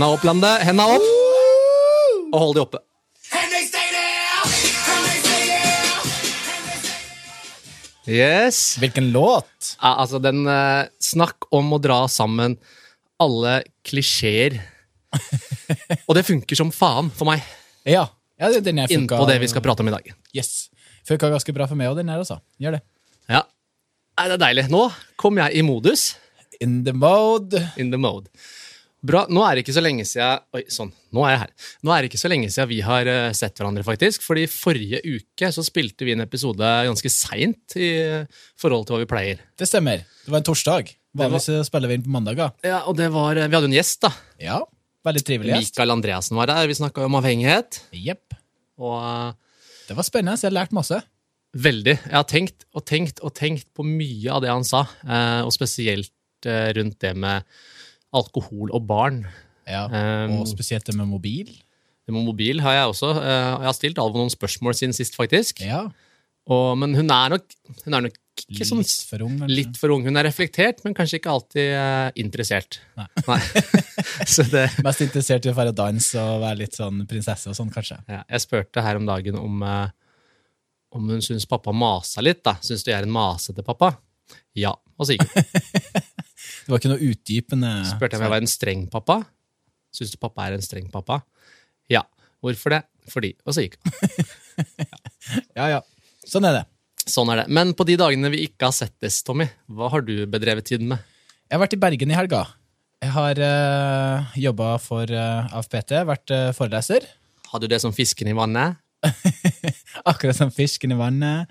Henda opp, Lande. Henda opp. Og hold de oppe. Yes. Hvilken låt? Ja, altså, den eh, Snakk om å dra sammen alle klisjeer. Og det funker som faen for meg Ja. ja det- den er funka innpå det vi skal prate om i dag. Yes. Funka ganske bra for meg òg, den her, altså. Gjør det. Ja. Nei, det er deilig. Nå kom jeg i modus. In the mode. In the mode. Bra. Nå er det ikke så lenge siden Oi, sånn. Nå er jeg her. Nå er det ikke så lenge siden vi har eh, sett hverandre, faktisk. Fordi forrige uke så spilte vi en episode ganske seint i forhold til hva vi pleier. Det stemmer. Det var en torsdag. Vanligvis var... spiller vi inn på mandager. Ja, og det var eh, Vi hadde jo en gjest, da. Ja. Veldig trivelig gjest. Mikael Andreassen var der. Vi snakka om avhengighet. Jepp. Og eh, Det var spennende. så Jeg har lært masse. veldig. Jeg har tenkt og tenkt og tenkt på mye av det han sa. eh, Og spesielt eh, rundt det med alkohol og barn. Ja. Um, Og spesielt det med mobil. Det med mobil har jeg også. eh, Jeg har stilt Alvo noen spørsmål siden sist, faktisk. Ja. Og, men hun er nok, hun er nok ikke sånn Litt for ung. litt for ung. Hun er reflektert, men kanskje ikke alltid uh, interessert. Nei. Så det, Mest interessert i å være dans og være litt sånn prinsesse og sånn, kanskje. ja, jeg spurte her om dagen om, uh, om hun syns pappa masa litt. da. Syns du jeg er en masete pappa? Ja. Og så gikk hun. Det var ikke noe utdypende Spurte jeg om jeg var en streng pappa. Syns du pappa er en streng pappa? Ja. Hvorfor det? Fordi. Og så gikk hun. Ja, ja. Sånn er det. Sånn er det. Men på de dagene vi ikke har settes, Tommy, hva har du bedrevet tiden med? Jeg har vært i Bergen i helga. Jeg har uh, jobba for uh, AFPT, vært uh, foreleser. Har du det som fisken i vannet? Akkurat som fisken i vannet.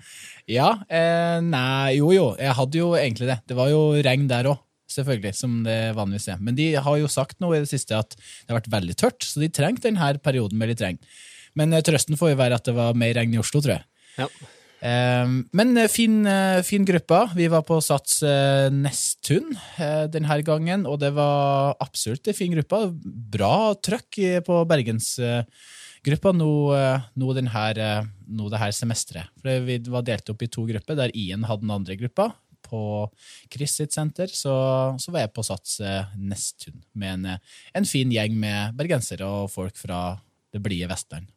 Ja, eh, nei, jo jo, jeg hadde jo egentlig det. Det var jo regn der òg, selvfølgelig, som det vanligvis er. Men de har jo sagt nå i det siste at det har vært veldig tørt, så de trengte denne perioden med litt regn. Men eh, trøsten får jo være at det var mer regn i Oslo, tror jeg. Ja. Eh, men eh, fin, eh, fin gruppe. Vi var på Sats Nesttun denne gangen, og det var absolutt en fin gruppe. Bra trøkk på bergensgruppa nå, nå, denne, nå det her semesteret. For Vi var delt opp i to grupper, der Ian hadde den andre gruppa. På Chris sitt senter så, så var jeg på Sats eh, Nesttun med en, eh, en fin gjeng med bergensere og folk fra det blide Vestland.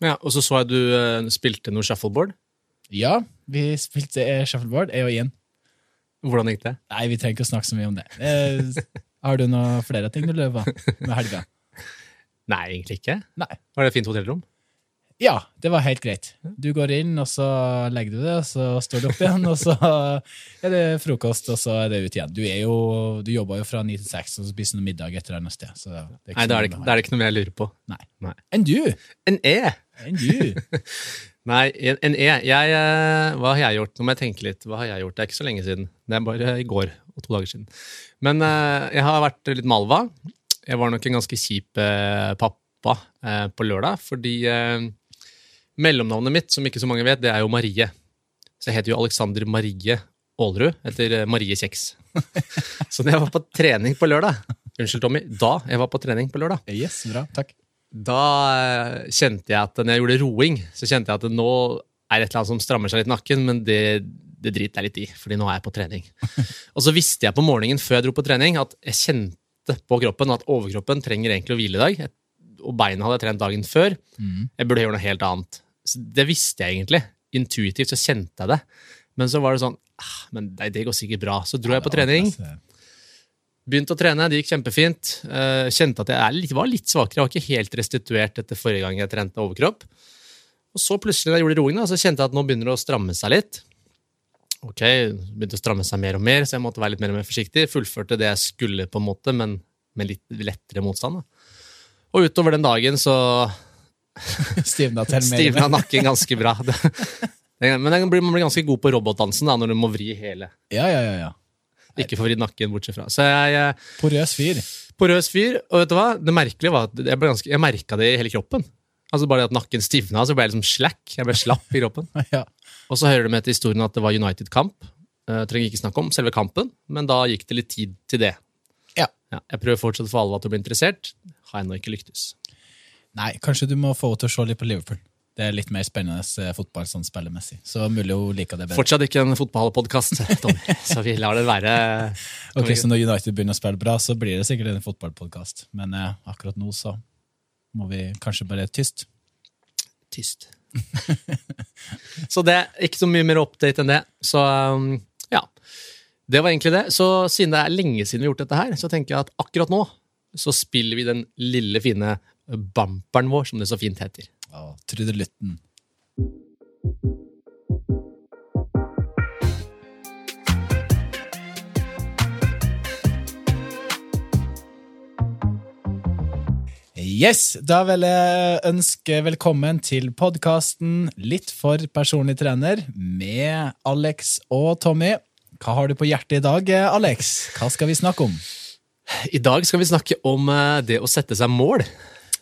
Ja, Og så så jeg du eh, spilte noe shuffleboard. Ja, vi spilte shuffleboard, jeg og Ian. Hvordan gikk det? Nei, vi trenger ikke å snakke så mye om det. Eh, har du noen flere ting du løper med helga? Nei, egentlig ikke. Nei. Var det et fint hotellrom? Ja, det var helt greit. Du går inn, og så legger du det, og så står du opp igjen, og så er det frokost, og så er det ut igjen. Du, er jo, du jobber jo fra ni til seks, og så spiser du middag et eller annet sted. Det er Nei, da er, det, er det ikke noe mer jeg lurer på. Nei. Nei. Enn du! En E! Enn du! Nei, en, en E. Jeg, eh, hva har jeg gjort? Nå må jeg tenke litt. Hva har jeg gjort? Det er ikke så lenge siden. Det er bare i går og to dager siden. Men eh, jeg har vært litt malva. Jeg var nok en ganske kjip eh, pappa på lørdag, fordi mellomnavnet mitt, som ikke så mange vet, det er jo Marie. Så jeg heter jo Alexander Marie Aalerud, etter eh, Marie Kjeks. så da jeg var på trening på lørdag Unnskyld, Tommy. Da jeg var på trening på lørdag, Yes, bra. Takk. da eh, kjente jeg at når jeg gjorde roing, så kjente jeg at nå er et eller annet som strammer seg litt i nakken, men det, det driter jeg litt i, fordi nå er jeg på trening. og så visste jeg på morgenen før jeg dro på trening, at jeg kjente på kroppen at overkroppen trenger egentlig å hvile i dag. Og beina hadde jeg trent dagen før. Jeg burde gjøre noe helt annet. Det visste jeg egentlig. Intuitivt så kjente jeg det. Men så var det sånn ah, Men det, det går sikkert bra. Så dro jeg på trening. Begynte å trene, det gikk kjempefint. Eh, kjente at jeg er var litt svakere. Jeg var ikke helt restituert etter forrige gang jeg trente overkropp. Og så plutselig da jeg gjorde roing, så kjente jeg at nå begynner det å stramme seg litt. Ok, begynte å stramme seg mer og mer, så jeg måtte være litt mer og mer forsiktig. Fullførte det jeg skulle, på en måte, men med litt lettere motstand. Da. Og utover den dagen så Stivna til mer. stivna nakken ganske bra. Men man blir ganske god på robotdansen da, når du må vri hele. Ja, ja, ja. ja. Ikke få vridd nakken, bortsett fra. Så jeg, Porøs fyr. Porøs fyr. Og vet du hva? Det merkelige var at jeg, ganske, jeg merka det i hele kroppen. Altså Bare det at nakken stivna, så ble jeg liksom slack. Jeg ble slapp i kroppen. Ja. Og så hører du med til historien at det var United-kamp. Uh, trenger ikke snakke om selve kampen, men da gikk det litt tid til det. Ja. jeg prøver fortsatt få Alva til å bli interessert. Har ennå ikke lyktes. Nei, kanskje du må få henne til å se litt på Liverpool. Det er litt mer spennende eh, fotball sånn spillemessig. Så mulig hun liker det bedre. Fortsatt ikke en fotballpodkast, Tommy, så vi lar det være. Ok, Så når United begynner å spille bra, så blir det sikkert en fotballpodkast. Men eh, akkurat nå så må vi kanskje bare tyst. Tyst. så det er ikke så mye mer update enn det. Så um, ja. Det var egentlig det. Så siden det er lenge siden vi har gjort dette her, så tenker jeg at akkurat nå så spiller vi den lille, fine bumperen vår, som det så fint heter. Ja, Trudelutten. Yes, da vil jeg ønske velkommen til podkasten Litt for personlig trener med Alex og Tommy. Hva har du på hjertet i dag, Alex? Hva skal vi snakke om? I dag skal vi snakke om eh, det å sette seg mål.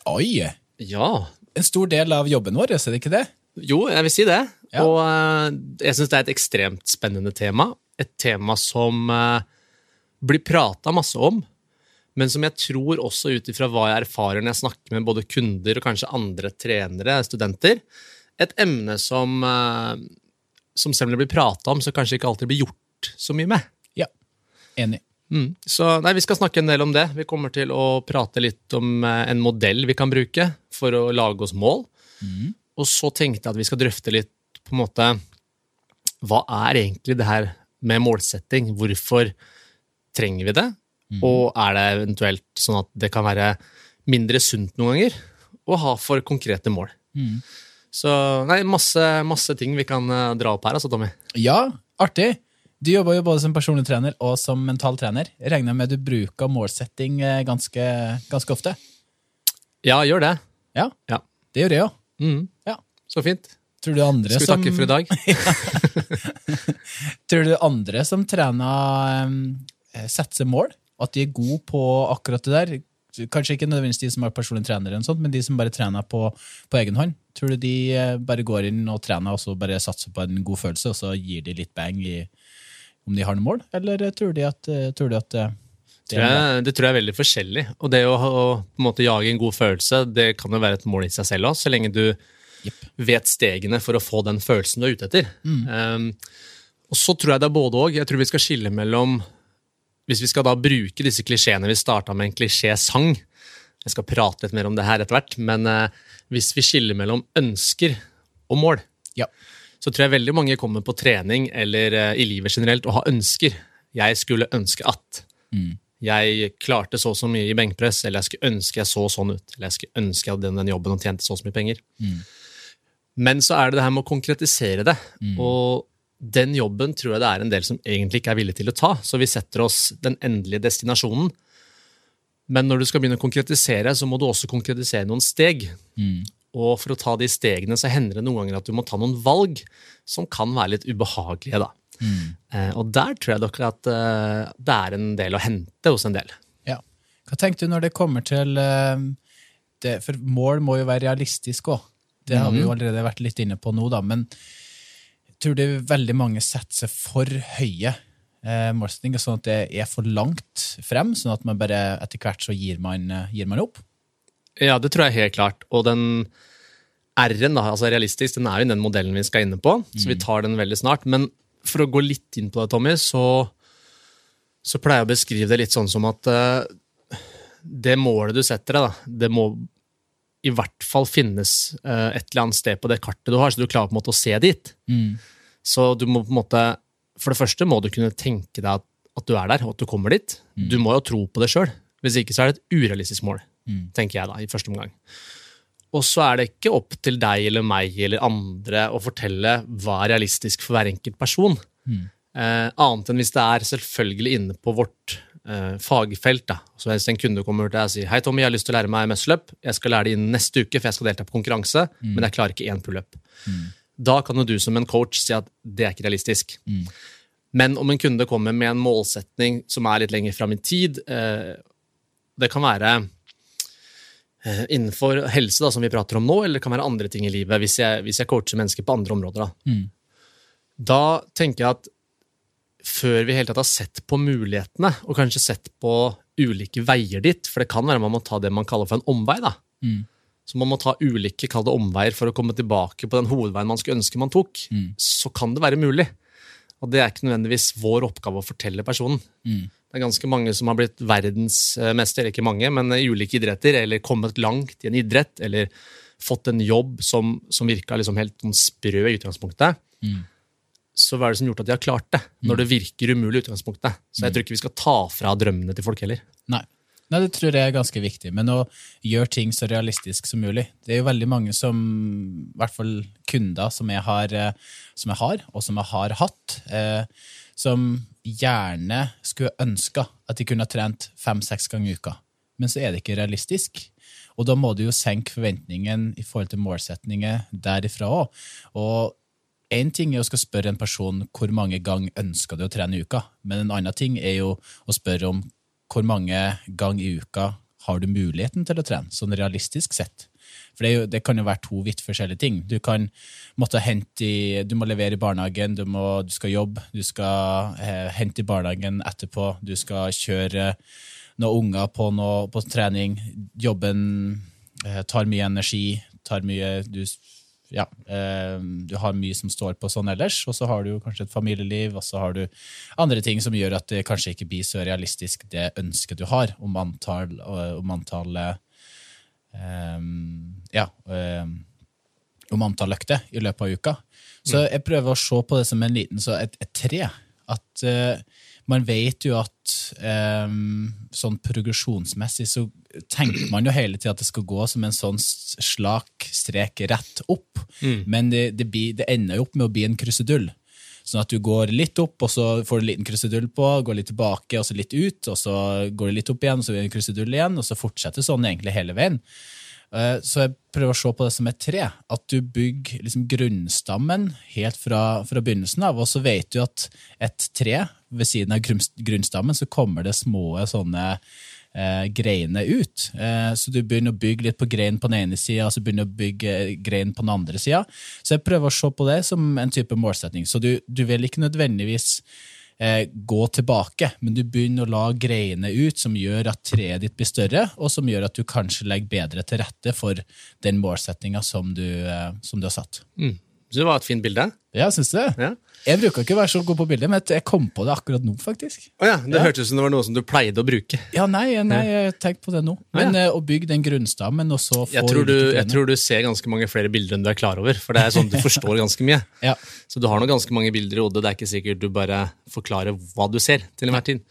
Oi! Ja. En stor del av jobben vår, er det ikke det? Jo, jeg vil si det. Ja. Og eh, jeg syns det er et ekstremt spennende tema. Et tema som eh, blir prata masse om, men som jeg tror også ut ifra hva jeg erfarer når jeg snakker med både kunder og kanskje andre trenere, studenter, et emne som, eh, som selv om det blir prata om, så kanskje ikke alltid blir gjort så mye med. Ja. Enig. Mm. Så nei, Vi skal snakke en del om det. Vi kommer til å prate litt om eh, en modell vi kan bruke for å lage oss mål. Og så tenkte jeg at vi skal drøfte litt på en måte Hva er egentlig det her med målsetting? Hvorfor trenger vi det? Og er det eventuelt sånn at det kan være mindre sunt noen ganger å ha for konkrete mål? Så nei, masse, masse ting vi kan eh, dra opp her, altså, Tommy. Ja, artig. Du jobber jo både som personlig trener og som mental trener. Jeg regner med du bruker målsetting eh, ganske, ganske ofte? Ja, gjør det. Ja, Ja. det gjør jeg òg. Mm. Ja. Så fint. Tror du andre Skal vi som, takke for i dag? Tror du andre som trener, um, setter mål? At de er gode på akkurat det der? Kanskje ikke nødvendigvis de som er personlig trener, eller sånt, men de som bare trener på, på egen hånd. Tror du de eh, bare går inn og trener og så bare satser på en god følelse, og så gir de litt bang i om de har noe mål? Eller eh, tror, de at, eh, tror de at eh, det tror jeg, det tror jeg er veldig forskjellig. Og det å, å på en måte jage en god følelse, det kan jo være et mål i seg selv òg, så lenge du yep. vet stegene for å få den følelsen du er ute etter. Um, og så tror jeg det er både òg. Jeg tror vi skal skille mellom Hvis vi skal da bruke disse klisjeene Vi starta med en klisjésang. Jeg skal prate litt mer om det her etter hvert. Men uh, hvis vi skiller mellom ønsker og mål, Ja. Så tror jeg veldig mange kommer på trening eller eh, i livet generelt og har ønsker. Jeg skulle ønske at. Jeg klarte så og så mye i benkpress, eller jeg skulle ønske jeg så sånn ut. Eller jeg skulle ønske jeg hadde den, den jobben og tjente så og så mye penger. Men så er det det her med å konkretisere det. Og den jobben tror jeg det er en del som egentlig ikke er villig til å ta. Så vi setter oss den endelige destinasjonen. Men når du skal begynne å konkretisere, så må du også konkretisere noen steg. Og for å ta de stegene så hender det noen ganger at du må ta noen valg som kan være litt ubehagelige. da. Eh, og der tror jeg dere at eh, det er en del å hente hos en del. Ja. Hva tenker du når det kommer til eh, det, For mål må jo være realistisk òg. Det har vi jo allerede vært litt inne på nå, da. Men jeg tror det veldig mange setter seg for høye eh, målsettinger, sånn at det er for langt frem, sånn at man bare etter hvert så gir man, gir man opp. Ja, det tror jeg helt klart. Og den R-en, altså realistisk, den er jo den modellen vi skal inne på, så vi tar den veldig snart. Men for å gå litt inn på det, Tommy, så, så pleier jeg å beskrive det litt sånn som at uh, det målet du setter deg, da, det må i hvert fall finnes uh, et eller annet sted på det kartet du har, så du klarer på en måte å se dit. Så du må på en måte For det første må du kunne tenke deg at, at du er der, og at du kommer dit. Du må jo tro på det sjøl. Hvis ikke så er det et urealistisk mål, tenker jeg da, i første omgang. Og så er det ikke opp til deg eller meg eller andre å fortelle hva er realistisk for hver enkelt person. Eh, annet enn hvis det er selvfølgelig inne på vårt eh, fagfelt. Da. Så hvis en kunde kommer til deg og sier hei Tommy, jeg har lyst til å lære meg muscle-up, jeg skal lære det innen neste uke, for jeg skal delta på konkurranse, men jeg klarer ikke én pullup. Mm. Da kan jo du som en coach si at det er ikke realistisk. Men om en kunde kommer med en målsetning som er litt lenger fram i tid, eh, det kan være innenfor helse, da, som vi prater om nå, eller det kan være andre ting i livet, hvis jeg, hvis jeg coacher mennesker på andre områder. Da. da tenker jeg at før vi helt tatt har sett på mulighetene, og kanskje sett på ulike veier dit, for det kan være man må ta det man kaller for en omvei, da. så man må ta ulike kalde omveier for å komme tilbake på den hovedveien man skulle ønske man tok, så kan det være mulig. Og det er ikke nødvendigvis vår oppgave å fortelle personen. Det er ganske mange som har blitt verdensmester, eller ikke mange, men i ulike idretter, eller kommet langt i en idrett, eller fått en jobb som, som virka liksom helt sånn sprø i utgangspunktet. Så hva er det som har gjort at de har klart det, når det virker umulig i utgangspunktet? Så jeg tror ikke vi skal ta fra drømmene til folk heller. Nei. Nei, det tror jeg er ganske viktig. Men å gjøre ting så realistisk som mulig. Det er jo veldig mange som, i hvert fall kunder som jeg har, eh, som jeg har og som jeg har hatt, eh, som gjerne skulle ønska at de kunne ha trent fem-seks ganger i uka. Men så er det ikke realistisk. Og da må du jo senke forventningen i forhold til målsetninger derifra òg. Og én ting er å skal spørre en person hvor mange ganger ønsker du å trene i uka, men en annen ting er jo å spørre om hvor mange ganger i uka har du muligheten til å trene, sånn realistisk sett. For det, jo, det kan jo være to vidt forskjellige ting. Du kan måtte hente i, du må levere i barnehagen, du, må, du skal jobbe, du skal eh, hente i barnehagen etterpå, du skal kjøre noen unger på, noe, på trening. Jobben eh, tar mye energi, tar mye du, ja, eh, du har mye som står på sånn ellers, og så har du kanskje et familieliv, og så har du andre ting som gjør at det kanskje ikke blir så realistisk det ønsket du har om antall, om antall eh, ja, eh, om antall økter i løpet av uka. Så jeg prøver å se på det som en liten, så et, et tre. At uh, man vet jo at um, sånn progresjonsmessig så tenker man jo hele tida at det skal gå som en sånn slak strek rett opp, men det, det, blir, det ender jo opp med å bli en krusedull. Sånn at du går litt opp, og så får du en liten krusedull på, går litt tilbake, og så litt ut, og så går du litt opp igjen, og så en krusedull igjen, og så fortsetter sånn egentlig hele veien. Eh, Så jeg prøver å se på det som et tre. At du bygger liksom grunnstammen helt fra, fra begynnelsen av, og så vet du at et tre, ved siden av grunnstammen, så kommer det små sånne eh, greiene ut. Eh, så du begynner å bygge litt på greinen på den ene sida, så begynner du å bygge greinen på den andre sida. Så jeg prøver å se på det som en type målsetning. Så du, du vil ikke nødvendigvis eh, gå tilbake, men du begynner å la greiene ut som gjør at treet ditt blir større, og som gjør at du kanskje legger bedre til rette for den målsettinga som, eh, som du har satt. Mm. Det var et fint bilde. Ja, syns du det? Ja. Jeg bruker ikke å være så god på bilder, men jeg kom på det akkurat nå, faktisk. Oh, ja, Det Ja. hørtes ut som det var noe som du pleide å bruke. Ja, nei, nei jeg tenkte på det nå. Men ja. å bygge den grunnstammen, og så få Jeg tror, du, jeg tror du ser ganske mange flere bilder enn du er klar over. For det er sånn du forstår ganske mye. Ja. Så du har nok ganske mange bilder i hodet. Det er ikke sikkert du bare forklarer hva du ser. til enhver tid.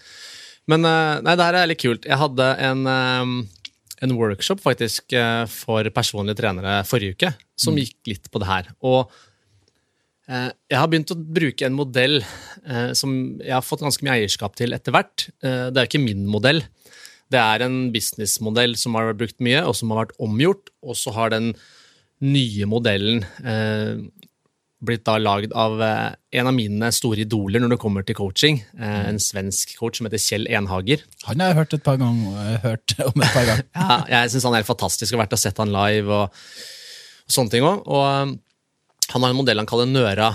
Men eh, nei, det her er litt kult. Jeg hadde en, eh, en workshop faktisk eh, for personlige trenere forrige uke, som gikk litt på det her. Og eh, jeg har begynt å bruke en modell eh, som jeg har fått ganske mye eierskap til etter hvert. Eh, det er ikke min modell. Det er en businessmodell som har vært brukt mye, og som har vært omgjort. Og så har den nye modellen eh, blitt da lagd av eh, en av mine store idoler når det kommer til coaching. Eh, en svensk coach som heter Kjell Enhager. Han har jeg hørt et par ganger, eh, hørt om et par ganger. Ja, jeg syns han er helt fantastisk. Jeg har vært og sett han live og, og sånne ting òg. Han har en modell han kaller Nøra.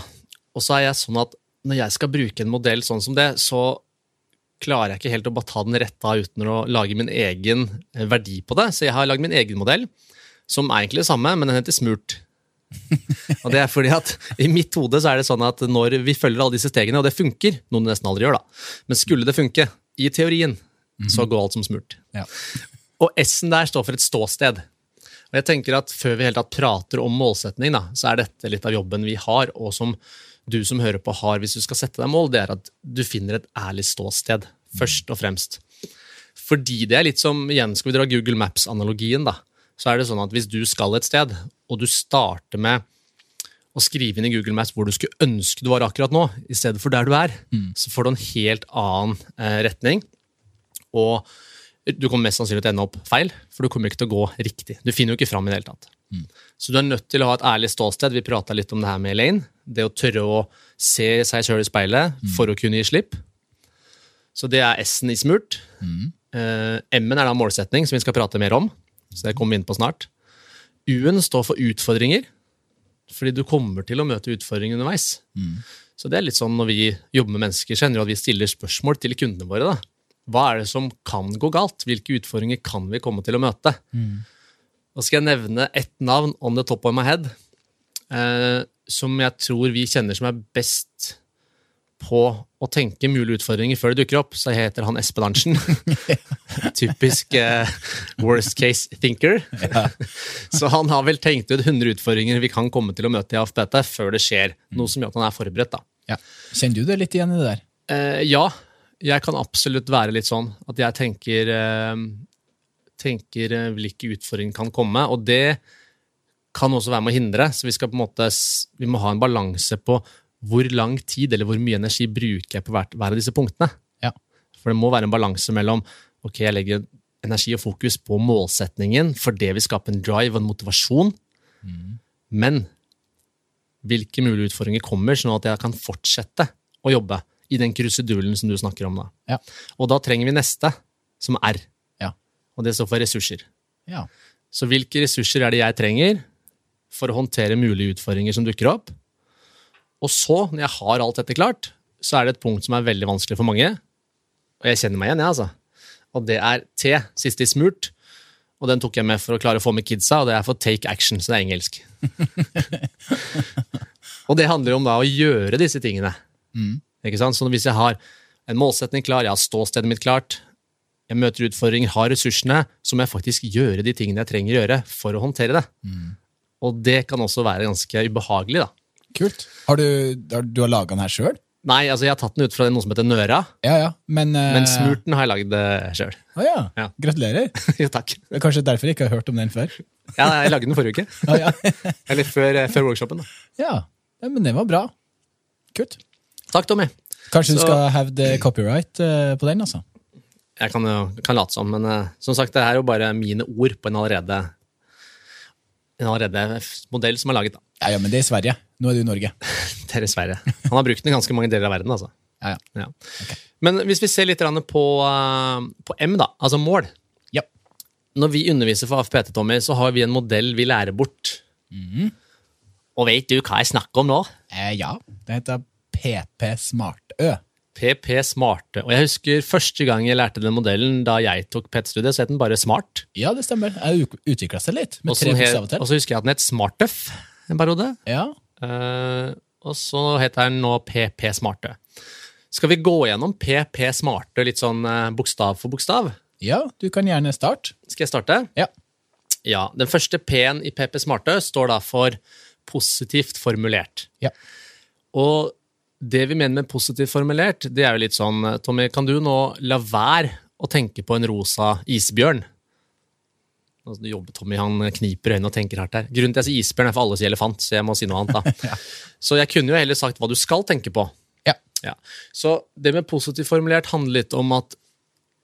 Og så er jeg sånn at når jeg skal bruke en modell sånn som det, så klarer jeg ikke helt å bare ta den rett av uten å lage min egen eh, verdi på det. Så jeg har lagd min egen modell, som er egentlig det samme, men den heter Smurt. og det er fordi at I mitt hode så er det sånn at når vi følger alle disse stegene, og det funker, noe det nesten aldri gjør, da, men skulle det funke, i teorien, så går alt som smurt. Ja. Og S-en der står for et ståsted. Og jeg tenker at Før vi helt tatt prater om målsetning, da, så er dette litt av jobben vi har, og som du som hører på har hvis du skal sette deg mål, det er at du finner et ærlig ståsted, først og fremst. Fordi det er litt som, igjen skal vi dra Google Maps-analogien, da, så er det sånn at hvis du skal et sted, og du starter med å skrive inn i Google Maps hvor du skulle ønske du var akkurat nå, i stedet for der du er, så får du en helt annen eh, retning. Og du kommer mest sannsynlig til å ende opp feil, for du kommer ikke til å gå riktig. Du finner jo ikke fram i det hele tatt. Så du er nødt til å ha et ærlig ståsted. Vi prata litt om det her med Elaine. Det å tørre å se seg sjøl i speilet for å kunne gi slipp. Så det er S-en i smurt. Eh, M-en er da målsetning, som vi skal prate mer om. Så det kommer vi inn på snart. U-en står for utfordringer, fordi du kommer til å møte utfordringer underveis. Så det er litt sånn når vi jobber med mennesker, så hender det at vi stiller spørsmål til kundene våre. da. Hva er det som kan gå galt? Hvilke utfordringer kan vi komme til å møte? Og skal jeg nevne ett navn on the top of my head, eh, som jeg tror vi kjenner som er best på å tenke mulige utfordringer før det dukker opp, så heter han Espen Arntzen. Typisk eh, worst case thinker. så han har vel tenkt ut 100 utfordringer vi kan komme til å møte i AFPT før det skjer. Noe som gjør at han er forberedt. da. Ja. Kjenner du det litt igjen i det der? Eh, ja, jeg kan absolutt være litt sånn at jeg tenker, eh, tenker eh, hvilke utfordringer kan komme, og det kan også være med å hindre. Så vi skal på en måte, vi må ha en balanse på hvor lang tid eller hvor mye energi bruker jeg på hver, hver av disse punktene. Ja. For det må være en balanse mellom ok, jeg legger energi og fokus på målsetningen, for det vil skape en drive og en motivasjon. Men hvilke mulige utfordringer kommer, sånn at jeg kan fortsette å jobbe i den krusedulen som du snakker om. da. Ja. Og da trenger vi neste, som er R. Ja. Og det står for ressurser. Ja. Så hvilke ressurser er det jeg trenger for å håndtere mulige utfordringer som dukker opp? Og så, når jeg har alt dette klart, så er det et punkt som er veldig vanskelig for mange. Og jeg kjenner meg igjen, jeg, altså. Og det er T, siste i smurt. Og den tok jeg med for å klare å få med kidsa, og det er for take action, så det er engelsk. og det handler jo om da å gjøre disse tingene. Ikke sant? Så hvis jeg har en målsetning klar, jeg har ståstedet mitt klart, jeg møter utfordringer, har ressursene, så må jeg faktisk gjøre de tingene jeg trenger å gjøre for å håndtere det. Og det kan også være ganske ubehagelig, da. Kult. Har du, du har laga den her sjøl? Nei, altså jeg har tatt den ut fra noe som heter Nøra, Ja, ja, men uh... men smurten har jeg lagd sjøl. Å ja. Ja. Gratulerer. jo, takk. Det er kanskje derfor jeg ikke har hørt om den før. Ja, jeg lagde den forrige uke. Ja, ja. Eller før, før workshopen. da. ja. ja men den var bra. Kult. Takk, Tommy. Kanskje du skal skal the copyright eh, på den, altså? Jeg kan, jo- kan late som, men eh, som sagt, det er jo bare mine ord på en allerede, en allerede modell som er laget. da. Ja, ja, men det er i Sverige. Nå er du i Norge. Det er i Sverige. Han har brukt den i ganske mange deler av verden. altså. Ja, ja. Ja. Men hvis vi ser litt på, uh, på M, da, altså mål. Ja. Når vi underviser for AFPT, Tommy, så har vi en modell vi lærer bort. Og vet du hva jeg snakker om nå? Eh, ja. Det heter PP Smartø. PP Smarte. Og jeg husker første gang jeg lærte den modellen, da jeg tok PET-studiet, så het den bare Smart. Ja, det stemmer. Jeg utvikla seg litt, med tre så og så husker jeg at den het Smartøff en periode. Ja. Uh, og så heter den nå PP Smarte. Skal vi gå gjennom PP Smarte litt sånn uh, bokstav for bokstav? ja, du kan gjerne starte. Skal jeg starte? Ja. Ja, Den første P-en i PP Smarte står da for positivt formulert. Ja. Og det vi mener med positivt formulert, det er jo litt sånn Tommy, kan du nå la være å tenke på en rosa isbjørn? Altså, du jobber, Tommy han kniper øynene og tenker hardt her. Grunnen til at jeg sier isbjørn, er for alle sier elefant, så jeg må si noe annet. da. Så jeg kunne jo heller sagt hva du skal tenke på. Ja. Ja. Så det med positivt formulert handler litt om at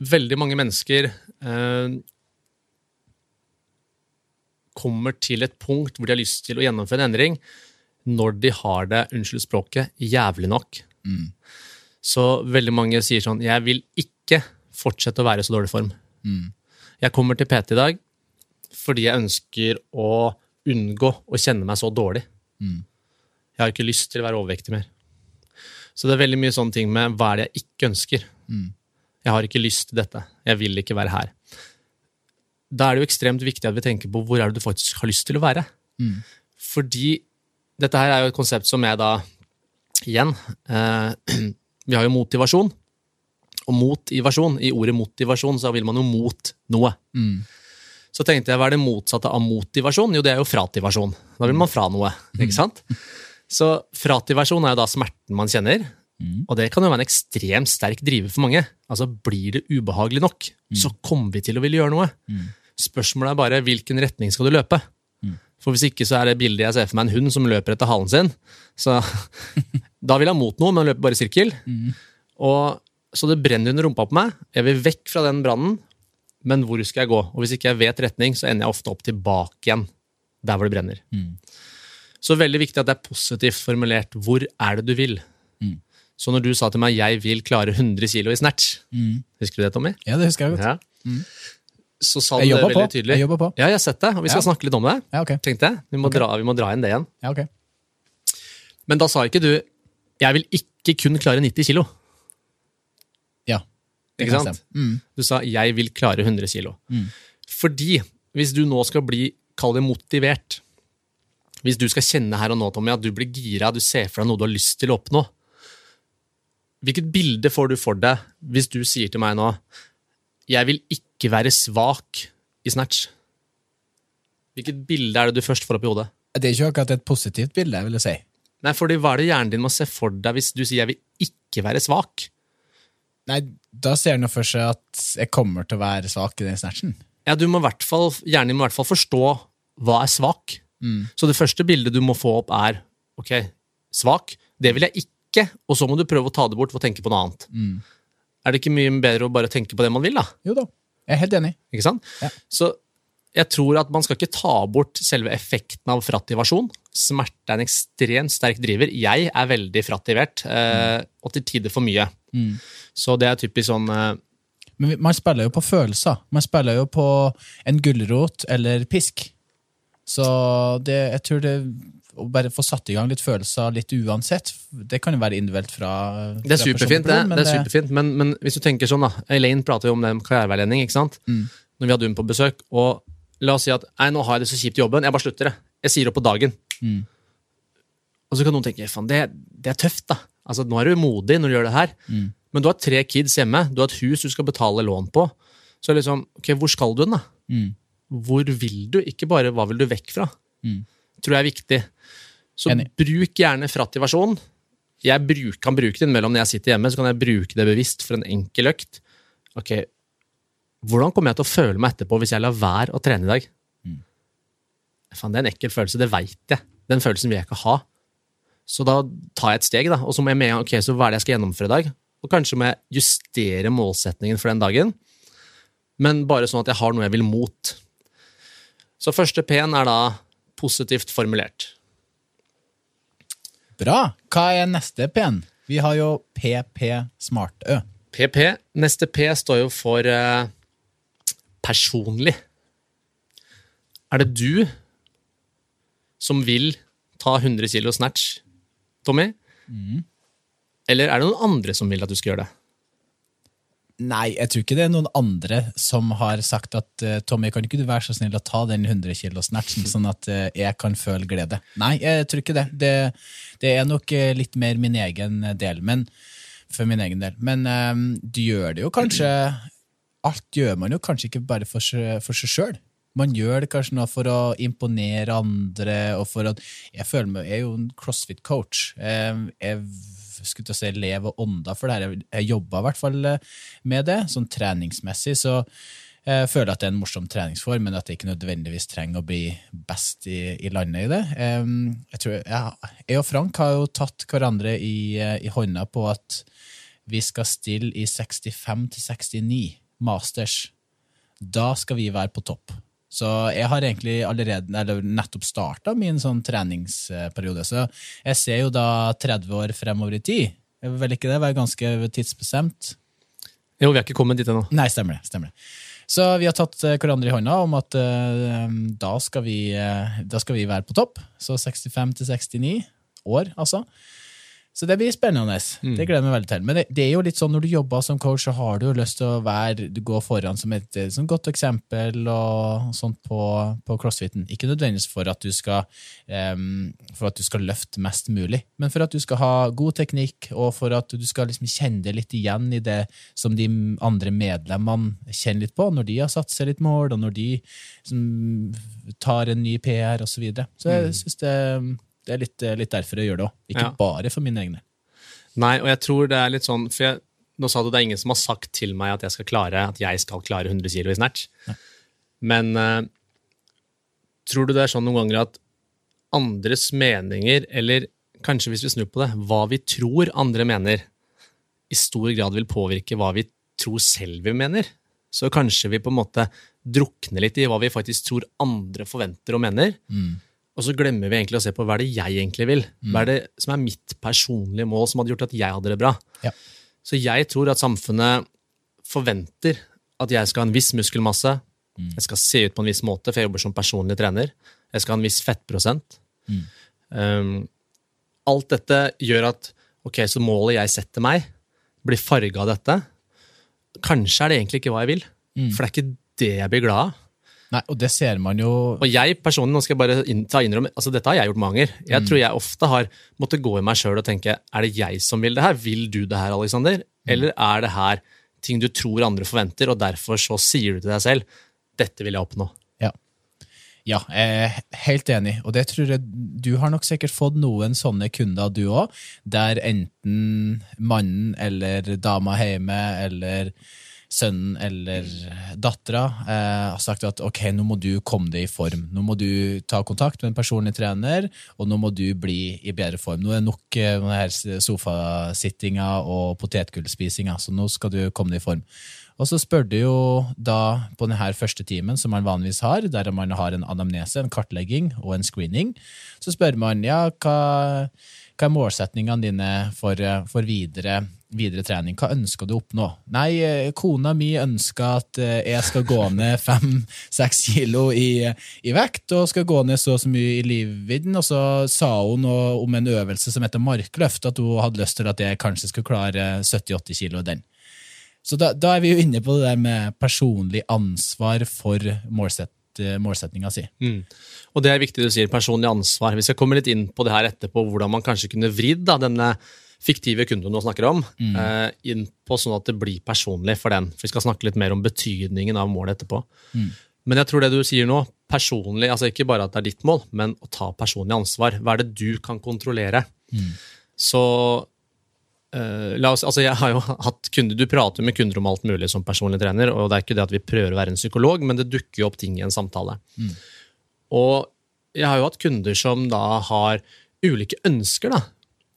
veldig mange mennesker eh, kommer til et punkt hvor de har lyst til å gjennomføre en endring, når de har det, unnskyld språket, jævlig nok. Så veldig mange sier sånn Jeg vil ikke fortsette å være i så dårlig form. Jeg kommer til PT i dag fordi jeg ønsker å unngå å kjenne meg så dårlig. Jeg har ikke lyst til å være overvektig mer. Så det er veldig mye sånne ting med hva er det jeg ikke ønsker. Jeg har ikke lyst til dette. Jeg vil ikke være her. Da er det jo ekstremt viktig at vi tenker på hvor er det du faktisk har lyst til å være. Fordi dette her er jo et konsept som jeg da Igjen, eh, vi har jo motivasjon. Og motivasjon, i ordet motivasjon, så vil man jo mot noe. Så tenkte jeg, hva er det motsatte av motivasjon? Jo, det er jo frativasjon. Da vil man fra noe, ikke sant? Så frativasjon er jo da smerten man kjenner, og det kan jo være en ekstremt sterk driver for mange. Altså, blir det ubehagelig nok, så kommer vi til å ville gjøre noe. Spørsmålet er bare hvilken retning skal du løpe? For hvis ikke så er det bildet jeg ser for meg en hund som løper etter halen sin. Så da vil han mot noe, men løper bare i sirkel. Og, så det brenner under rumpa på meg. Jeg vil vekk fra den brannen, men hvor skal jeg gå? Og hvis ikke jeg vet retning, så ender jeg ofte opp tilbake igjen der hvor det brenner. Så veldig viktig at det er positivt formulert. Hvor er det du vil? Så når du sa til meg 'jeg vil klare 100 kilo i snatch', husker du det, Tommy? Ja, det husker jeg godt. Ja. Så sa du det veldig på. tydelig. Jeg jobber på. Ja, jeg har sett det, og vi skal Ja. snakke litt om det. Ja, ok. tenkte jeg. Vi må, dra, vi må dra inn det igjen. Ja, ok. Men da sa ikke du 'jeg vil ikke kun klare 90 kilo'. Ja. det Ikke sant? Mm. Du sa 'jeg vil klare 100 kilo'. Fordi hvis du nå skal bli kall det motivert. Hvis du skal kjenne her og nå, Tommy, at du blir gira, du ser for deg noe du har lyst til å oppnå. Hvilket bilde får du for deg hvis du sier til meg nå jeg vil ikke være svak i snatch? Hvilket bilde er det du først får opp i hodet? Det er ikke akkurat et positivt bilde, vil jeg si. Nei, fordi Hva er det hjernen din må se for deg hvis du sier 'jeg vil ikke være svak'? Nei, da ser han for seg at jeg kommer til å være svak i den snatchen. Ja, du må i hvert fall, Hjernen din må i hvert fall forstå hva er svak. Så det første bildet du må få opp, er ok, svak. Det vil jeg ikke, og så må du prøve å ta det bort og tenke på noe annet. Er det ikke mye bedre å bare tenke på det man vil, da? Jo da, jeg er helt enig. Ikke sant? Ja. Så jeg tror at man skal ikke ta bort selve effekten av frattivasjon. Smerte er en ekstremt sterk driver. Jeg er veldig frattivert, mm. og til tider for mye. Så det er typisk sånn eh, Men man spiller jo på følelser. Man spiller jo på en gulrot eller pisk. Så det, jeg tror det å bare få satt i gang litt følelser litt uansett, det kan jo være individuelt fra Det er superfint, det. person, men det er superfint men, men hvis du tenker sånn, da Elaine prater jo om det med karriereveiledning, ikke sant? Mm. Når vi hadde hun på besøk. Og la oss si at nei, nå har jeg det så kjipt i jobben, jeg bare slutter det. Jeg sier opp på dagen. Mm. Og så kan noen tenke faen, det, det er tøft, da. Altså, Nå er du modig når du gjør det her. Mm. Men du har tre kids hjemme, du har et hus du skal betale lån på. Så liksom, ok, hvor skal du hen, da? Mm. Hvor vil du? Ikke bare hva vil du vekk fra. Mm. Tror jeg er viktig. Så Enig. bruk gjerne frattivasjon. Jeg bruk, kan bruke det innimellom når jeg sitter hjemme, så kan jeg bruke det bevisst for en enkel økt. Ok, Hvordan kommer jeg til å føle meg etterpå hvis jeg lar være å trene i dag? Mm. Fan, det er en ekkel følelse, det veit jeg. Den følelsen vil jeg ikke ha. Så da tar jeg et steg, da, og så må jeg med ok, så hva er det jeg skal gjennomføre i dag? Og kanskje må jeg justere målsetningen for den dagen, men bare sånn at jeg har noe jeg vil mot. Så første P-en er da positivt formulert. Bra! Hva er neste P-en? Vi har jo PP Smartø. PP. Neste P står jo for eh, personlig. Er det du som vil ta 100 kilo snatch, Tommy? Eller er det noen andre som vil at du skal gjøre det? Nei, jeg tror ikke det er noen andre som har sagt at eh, Tommy, kan ikke du være så snill å ta den 100 kilo snatchen, sånn at eh, jeg kan føle glede? Nei, jeg tror ikke det. Det, det er nok eh, litt mer min egen del, men for min egen del. Men um, du gjør det jo kanskje Alt gjør man jo kanskje ikke bare for for seg sjøl. Man gjør det kanskje noe for å imponere andre, og for at Jeg føler meg, jeg er jo en crossfit-coach. Jeg, jeg skulle til å si og ånda for det her. Jeg, jobba i hvert fall eh, med det, sånn treningsmessig. Så jeg føler at det er en morsom treningsform, men at jeg ikke nødvendigvis trenger å bli best i, i landet i det. Jeg, tror, ja, jeg og Frank har jo tatt hverandre i, eh, i hånda på at vi skal stille i 65 til 69 masters. Da skal vi være på topp. Så jeg har egentlig allerede, eller nettopp starta min sånn treningsperiode. Så jeg ser jo da 30 år fremover i tid. Jeg vil ikke det være ganske tidsbestemt? Jo, vi har ikke kommet dit ennå. Nei, stemmer det. stemmer det. Så vi har tatt eh, hverandre i hånda om at uh, da, skal vi, uh, da skal vi være på topp. Så 65 til 69 år, altså. Så det blir spennende. Det gleder jeg meg veldig til. Men det, det er jo litt sånn når du jobber som coach, så har du jo lyst til å være, du går foran som et sånn godt eksempel og sånt på, på crossfiten. Ikke nødvendigvis for at, du skal, um, for at du skal løfte mest mulig, men for at du skal ha god teknikk, og for at du skal liksom kjenne deg litt igjen i det som de andre medlemmene kjenner litt på, når de har satt seg litt mål, og når de liksom, tar en ny PR osv. Så, videre. så jeg synes det, det er litt, litt derfor jeg gjør det òg. Ikke Ja. bare for mine egne. Nei, og jeg tror det er litt sånn For jeg, nå sa du det er ingen som har sagt til meg at jeg skal klare At jeg skal klare 100 kilo i snatch. Men uh, tror du det er sånn noen ganger at andres meninger, eller kanskje hvis vi snur på det, hva vi tror andre mener, i stor grad vil påvirke hva vi tror selv vi mener? Så kanskje vi på en måte drukner litt i hva vi faktisk tror andre forventer og mener. Og så glemmer vi egentlig å se på hva er det jeg egentlig vil. Hva er det som er mitt personlige mål som hadde gjort at jeg hadde det bra. Ja. Så jeg tror at samfunnet forventer at jeg skal ha en viss muskelmasse, jeg skal se ut på en viss måte, for jeg jobber som personlig trener, jeg skal ha en viss fettprosent. Um, alt dette gjør at ok, så målet jeg setter meg, blir farga av dette. Kanskje er det egentlig ikke hva jeg vil, for det er ikke det jeg blir glad av. Nei, og det ser man jo Og jeg personlig, nå skal jeg bare inn, ta innrømme, altså dette har jeg gjort mange ganger. Jeg tror jeg ofte har måttet gå i meg sjøl og tenke er det jeg som vil det her? Vil du det her, Alexander? Eller er det her ting du tror andre forventer, og derfor så sier du til deg selv dette vil jeg oppnå? Ja. Ja, jeg er helt enig, og det tror jeg du har nok sikkert fått noen sånne kunder, du òg, der enten mannen eller dama hjemme eller sønnen eller dattera eh, har sagt at ok, nå må du komme deg i form. Nå må du ta kontakt med en personlig trener, og nå må du bli i bedre form. Nå er det nok eh, sofasittinga og potetgullspisinga, så nå skal du komme deg i form. Og så spør du jo da på denne første timen, som man vanligvis har, der man har en anamnese, en kartlegging og en screening, så spør man ja, hva, hva er målsetningene dine for, for videre, videre trening? Hva ønsker du å oppnå? Nei, eh, kona mi ønsker at eh, jeg skal gå ned fem-seks kilo i, i, vekt, og skal gå ned så og så mye i livvidden, og så sa hun om en øvelse som heter markløft, at hun hadde lyst til at jeg kanskje skulle klare 70-80 kilo den. Så da, da, er vi jo inne på det der med personlig ansvar for målsett, målsetninga si. Mm. Og det er viktig du sier, personlig ansvar. Vi skal komme litt inn på det her etterpå, hvordan man kanskje kunne vridd denne fiktive kunden du snakker om, mm. eh, inn på sånn at det blir personlig for den. For Vi skal snakke litt mer om betydningen av målet etterpå. Mm. Men jeg tror det du sier nå, personlig, altså ikke bare at det er ditt mål, men å ta personlig ansvar. Hva er det du kan kontrollere? Mm. Så Uh, oss, altså jeg har jo hatt kunder, Du prater med kunder om alt mulig som personlig trener, og det er ikke det at vi prøver å være en psykolog, men det dukker jo opp ting i en samtale. Mm. Og jeg har jo hatt kunder som da har ulike ønsker da,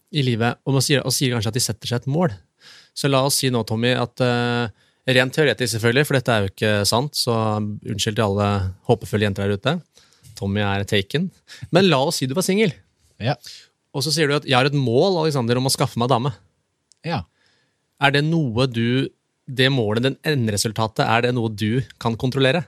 i livet, og, sier, og sier kanskje at de setter seg et mål. Så la oss si nå, Tommy, at uh, rent teoretisk, selvfølgelig, for dette er jo ikke sant, så unnskyld til alle håpefulle jenter der ute. Tommy er taken. Men la oss si du var singel. Ja. Og så sier du at jeg har et mål Alexander, om å skaffe meg dame. Ja. Er det noe du Det målet, den enderesultatet, er det noe du kan kontrollere?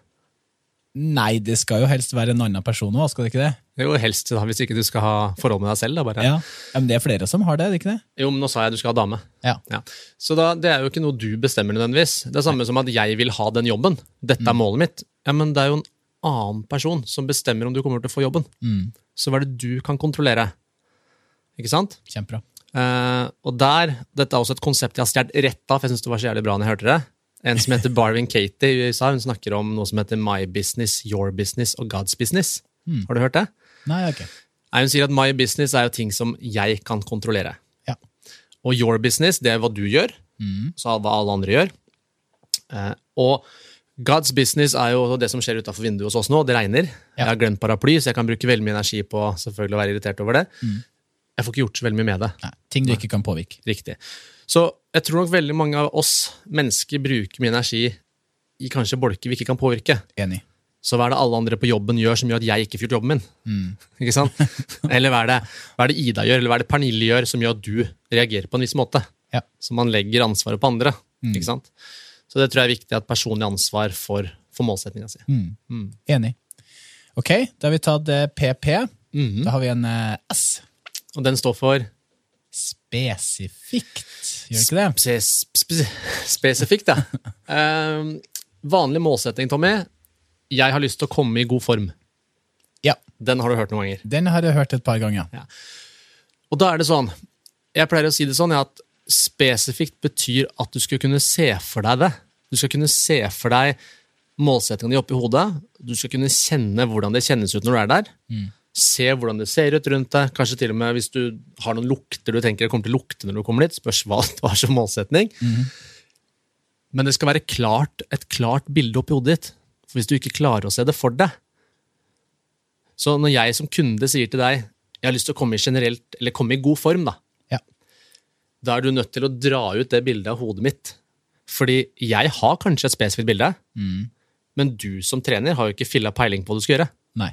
Nei, det skal jo helst være en annen person òg, skal det ikke det? Jo, helst da, hvis ikke du skal ha forhold med deg selv. da bare. Ja, Men det er flere som har det, er det ikke det? Jo, men nå sa jeg du skal ha dame. Ja. ja. Så da, det er jo ikke noe du bestemmer nødvendigvis. Det er samme som at jeg vil ha den jobben. Dette er mm. målet mitt. Ja, Men det er jo en annen person som bestemmer om du kommer til å få jobben. Mm. Så hva er det du kan kontrollere? Ikke sant? Kjempebra. Uh, og der, Dette er også et konsept jeg har stjålet rett av, for jeg synes det var så jævlig bra når jeg hørte det. En som heter Barvin Katie i USA, hun snakker om noe som heter My business, your business og God's business. Mm. Har du hørt det? Nei, ok. Nei, hun sier at my business er jo ting som jeg kan kontrollere. Ja. Og your business, det er hva du gjør, mm. så hva alle andre gjør. Eh, og God's business er jo det som skjer utafor vinduet hos oss nå. Det regner. Ja. Jeg har glemt paraply, så jeg kan bruke veldig mye energi på selvfølgelig å være irritert over det. Mm jeg får ikke gjort så veldig mye med det. Nei, ting du ikke kan påvirke. Riktig. Så jeg tror nok veldig mange av oss mennesker bruker mye energi i kanskje bolker vi ikke kan påvirke. Enig. Så hva er det alle andre på jobben gjør som gjør at jeg ikke får gjort jobben min? Mm. Ikke sant? Eller hva er, det, hva er, det, Ida gjør, eller hva er det Pernille gjør som gjør at du reagerer på en viss måte? Ja. Så man legger ansvaret på andre. Mm. Ikke sant? Så det tror jeg er viktig at personlig ansvar for, for målsettinga si. Mm. Mm. Enig. Ok, da har vi tatt PP. Mhm. Da har vi en uh, S. Og den står for Spesifikt, gjør ikke det? Spes, spe, spesifikt, ja. uh, vanlig målsetting, Tommy. Jeg har lyst til å komme i god form. Ja. Den har du hørt noen ganger. Den har jeg hørt et par ganger. Ja. Og da er det sånn Jeg pleier å si det sånn at spesifikt betyr at du skal kunne se for deg det. Du skal kunne se for deg målsettingene oppi hodet. Du skal kunne kjenne hvordan det kjennes ut når du er der. Mm. Se hvordan det ser ut rundt deg. Kanskje til og med hvis du har noen lukter du tenker det kommer til å lukte når du kommer dit. Spørs hva du har som målsetning. Mm. Men det skal være klart, et klart bilde oppi hodet ditt. Hvis du ikke klarer å se det for deg Så når jeg som kunde sier til deg jeg har lyst til å komme i generelt, eller komme i god form, da, Ja. da er du nødt til å dra ut det bildet av hodet mitt. Fordi jeg har kanskje et spesifikt bilde, Mm. men du som trener har jo ikke filla peiling på hva du skal gjøre. Nei.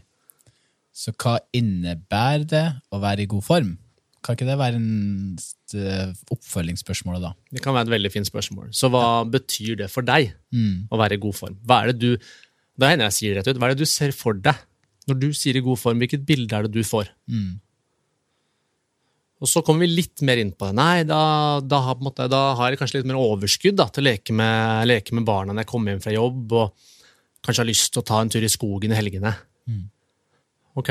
Så hva innebærer det å være i god form? Kan ikke det være en eh, oppfølgingsspørsmål da? Det kan være et veldig fint spørsmål. Så hva betyr det for deg Mm. å være i god form? Hva er det du Da hender jeg sier rett ut. Hva er det du ser for deg? Når du sier i god form, hvilket bilde er det du får? Mm. Og så kommer vi litt mer inn på det. Nei, da, da, har, på en måte, da har jeg kanskje litt mer overskudd da, til å leke med, leke med barna når jeg kommer hjem fra jobb. og kanskje har lyst til å ta en tur i skogen i helgene. Ok.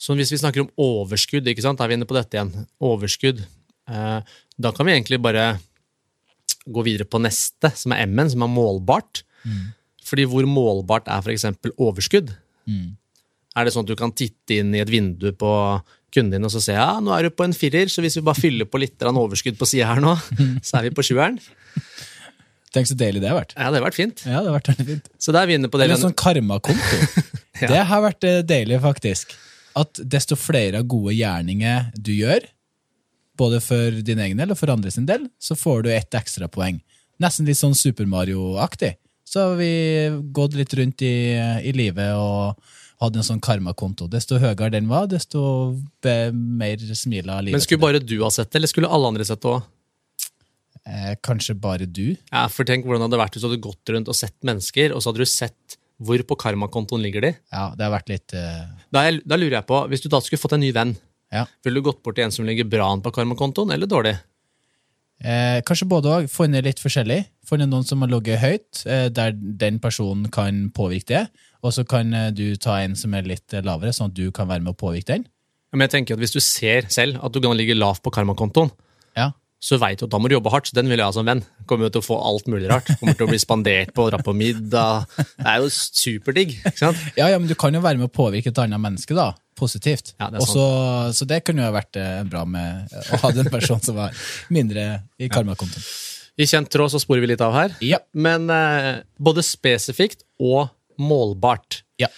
Så hvis vi snakker om overskudd, ikke sant, da er vi inne på dette igjen. Overskudd. Eh, da kan vi egentlig bare gå videre på neste, som er M-en, som er målbart. Fordi hvor målbart er f.eks. overskudd? Er det sånn at du kan titte inn i et vindu på kunden din og så se ja, nå er du på en firer, så hvis vi bare fyller på litt overskudd på sida her nå, så er vi på sjueren? Tenk så deilig det har vært. Ja, det har vært fint. Ja, det har vært veldig fint. Så der er vi inne på det. Eller en sånn karmakonto. Ja. Det har vært eh, deilig, faktisk. At desto flere gode gjerninger du gjør, både for din egen del og for andre sin del, så får du ett ekstra poeng. Nesten litt sånn Super Mario-aktig. Så har vi gått litt rundt i, i livet og hadde en sånn karmakonto. Desto høyere den var, desto mer smila livet. Men skulle bare du ha sett det, eller skulle alle andre sett det òg? eh, kanskje bare du? Ja, for tenk hvordan det hadde vært hvis du hadde gått rundt og sett mennesker, og så hadde du sett hvor på karmakontoen ligger de. Ja, det har vært litt Uh... Da, da lurer jeg på, hvis du da skulle fått en ny venn, Ja. ville du gått bort til en som ligger bra an på karmakontoen, eller dårlig? Eh, kanskje både òg. Funnet litt forskjellig. Funnet noen som har ligget høyt, eh, der den personen kan påvirke det. Og så kan eh, du ta en som er litt eh, lavere, sånn at du kan være med å påvirke den. Men jeg tenker at hvis du ser selv at du kan ligge lavt på karmakontoen, Ja. så veit du at da må du jobbe hardt. Så den vil jeg ha som venn. Kommer jo til å få alt mulig rart. Kommer til å bli spandert på, dra på middag. Det er jo superdigg. ikke sant? Ja, ja, men du kan jo være med å påvirke et annet menneske, da. Positivt. Ja, det Også, Og så, det kunne jo vært bra med å ha den personen som var mindre i karmakontoen. I kjent tråd så sporer vi litt av her. Ja. Men eh, både spesifikt og målbart. Ja.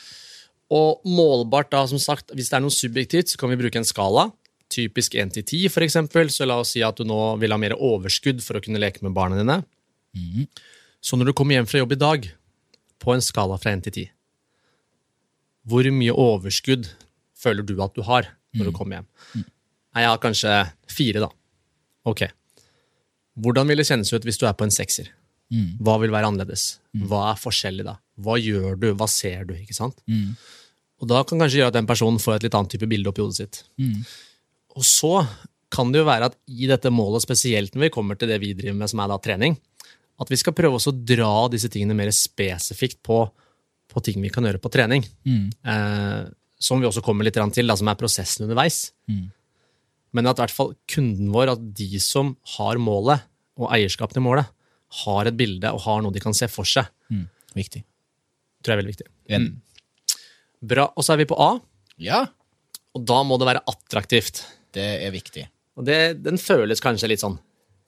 Og målbart, da, som sagt, hvis det er noe subjektivt, så kan vi bruke en skala. Typisk 1 til 10, for eksempel. Så la oss si at du nå vil ha mer overskudd for å kunne leke med barna dine. Så når du kommer hjem fra jobb i dag, på en skala fra 1 til 10, hvor mye overskudd føler du at du har når du kommer hjem? Nei, jeg har kanskje fire, da. Ok. Hvordan vil det kjennes ut hvis du er på en sekser? Hva vil være annerledes? Hva er forskjellig da? Hva gjør du? Hva ser du? ikke sant? Og da kan kanskje gjøre at den personen får et litt annet type bilde oppi hodet sitt. Og så kan det jo være at i dette målet, spesielt når vi kommer til det vi driver med, som er da trening, at vi skal prøve å dra disse tingene mer spesifikt på, på ting vi kan gjøre på trening. Eh, som vi også kommer litt til, da, som er prosessen underveis. Men at i hvert fall kunden vår, at de som har målet, og eierskap til målet, har et bilde og har noe de kan se for seg, Mm. Viktig. tror jeg er veldig viktig. Mm. Bra. Og så er vi på A, Ja, og da må det være attraktivt. det er viktig. Og det, den føles kanskje litt sånn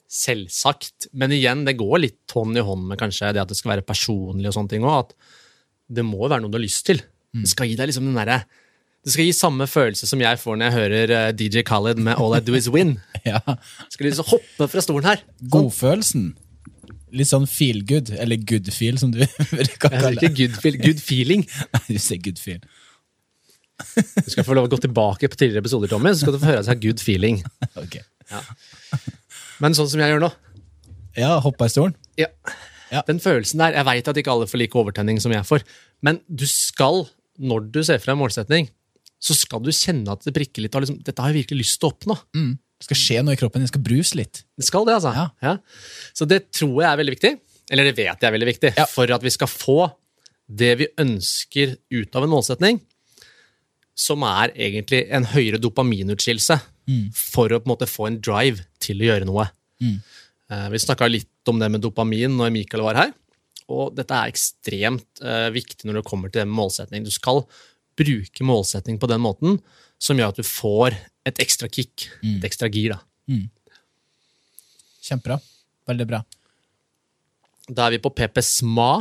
selvsagt, men igjen, det går litt hånd i hånd med kanskje det at det skal være personlig og sånne ting òg, at det må være noe du har lyst til. Det skal gi deg liksom den derre Det skal gi samme følelse som jeg får når jeg hører eh, DJ Khaled med All I Do Is Win. Ja. Skal liksom hoppe fra stolen her. Godfølelsen. Litt sånn feel good, eller good feel, som du bruker å Jeg sier kalle ikke det. good, feel, good feeling. Nei, du sier good feel. Du skal få lov å gå tilbake på tidligere episoder, Tommy, så skal du få høre at jeg har good feeling. Ok. Men sånn som jeg gjør nå Ja, hoppa i stolen. ja. Ja. Den følelsen der, Jeg veit at ikke alle får like overtenning som jeg får, men du skal, når du ser fra en målsetning, så skal du kjenne at det prikker litt. Og liksom, dette har jeg virkelig lyst til å oppnå. Mm. Det skal skje noe i kroppen, det skal bruse litt. Det skal det, altså. Ja. Så det tror jeg er veldig viktig. Eller det vet jeg er veldig viktig. Ja. For at vi skal få det vi ønsker ut av en målsetning, som er egentlig en høyere dopaminutskillelse, for å på en måte få en drive til å gjøre noe. Mm. Vi snakka litt om det med dopamin når Mikael var her. Og dette er ekstremt eh, viktig når det kommer til det med målsetning. Du skal bruke målsetning på den måten som gjør at du får et ekstra kick, et ekstra gir. da. Kjempebra. Veldig bra. Da er vi på PP SMA,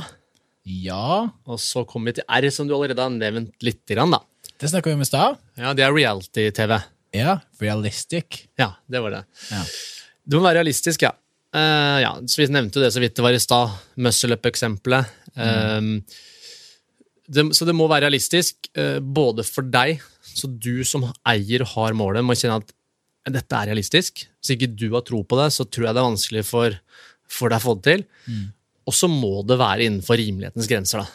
Ja, og så kommer vi til R, som du allerede har nevnt litt. Da. det snakka vi om i stad. Ja, Det er reality-TV. Ja, realistic. Ja, det var det. Ja. Du må være realistisk, ja. Uh, ja, så Vi nevnte jo det så vidt det var i stad. Muscle up-eksempelet. Eh, det- så det må være realistisk, eh, både for deg, så du som eier har målet, må kjenne at dette er realistisk. Hvis ikke du har tro på det, så tror jeg det er vanskelig for, for deg å få det til. Og så må det være innenfor rimelighetens grenser. da.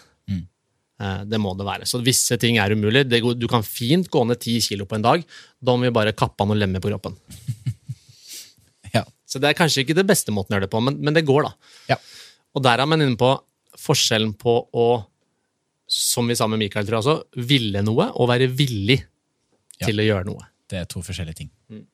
Eh, Det må det være. Så visse ting er umulig. Det går, du kan fint gå ned ti kilo på en dag. Da må vi bare kappe av noen lemmer på kroppen. Ja. Så det er kanskje ikke det beste måten å gjøre det på, men, men det går, da. Ja. Og der er man inne på forskjellen på å, som vi sa med Mikael, tror jeg også, ville noe og være villig Ja. til å gjøre noe. Det er to forskjellige ting. Mm.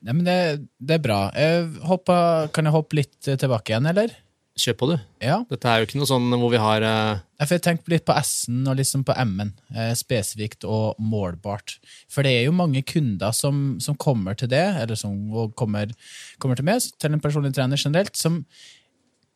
Nei, men det, det er bra. Jeg hopper, kan jeg hoppe litt tilbake igjen, eller? Kjør på, du. Ja. Dette er jo ikke noe sånn hvor vi har uh... Jeg får tenkt litt på S-en og liksom på M-en, eh, spesifikt og målbart. For det er jo mange kunder som, som kommer til det, eller som kommer, kommer til meg, til en personlig trener generelt, som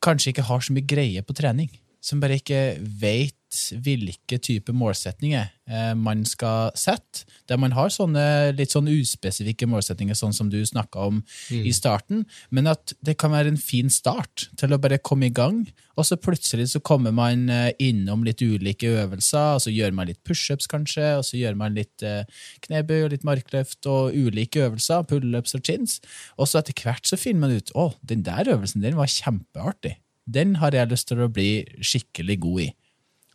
kanskje ikke har så mye greie på trening. Som bare ikke vet hvilke type målsetninger eh, man skal sette. Der man har sånne litt sånn uspesifikke målsetninger, sånn som du snakka om i starten. Men at det kan være en fin start til å bare komme i gang. Og så plutselig så kommer man eh, innom litt ulike øvelser, og så gjør man litt pushups kanskje, og så gjør man litt eh, knebøy og litt markløft og ulike øvelser, pullups og chins. Og så etter hvert så finner man ut å, den der øvelsen den var kjempeartig. Den har jeg lyst til å bli skikkelig god i.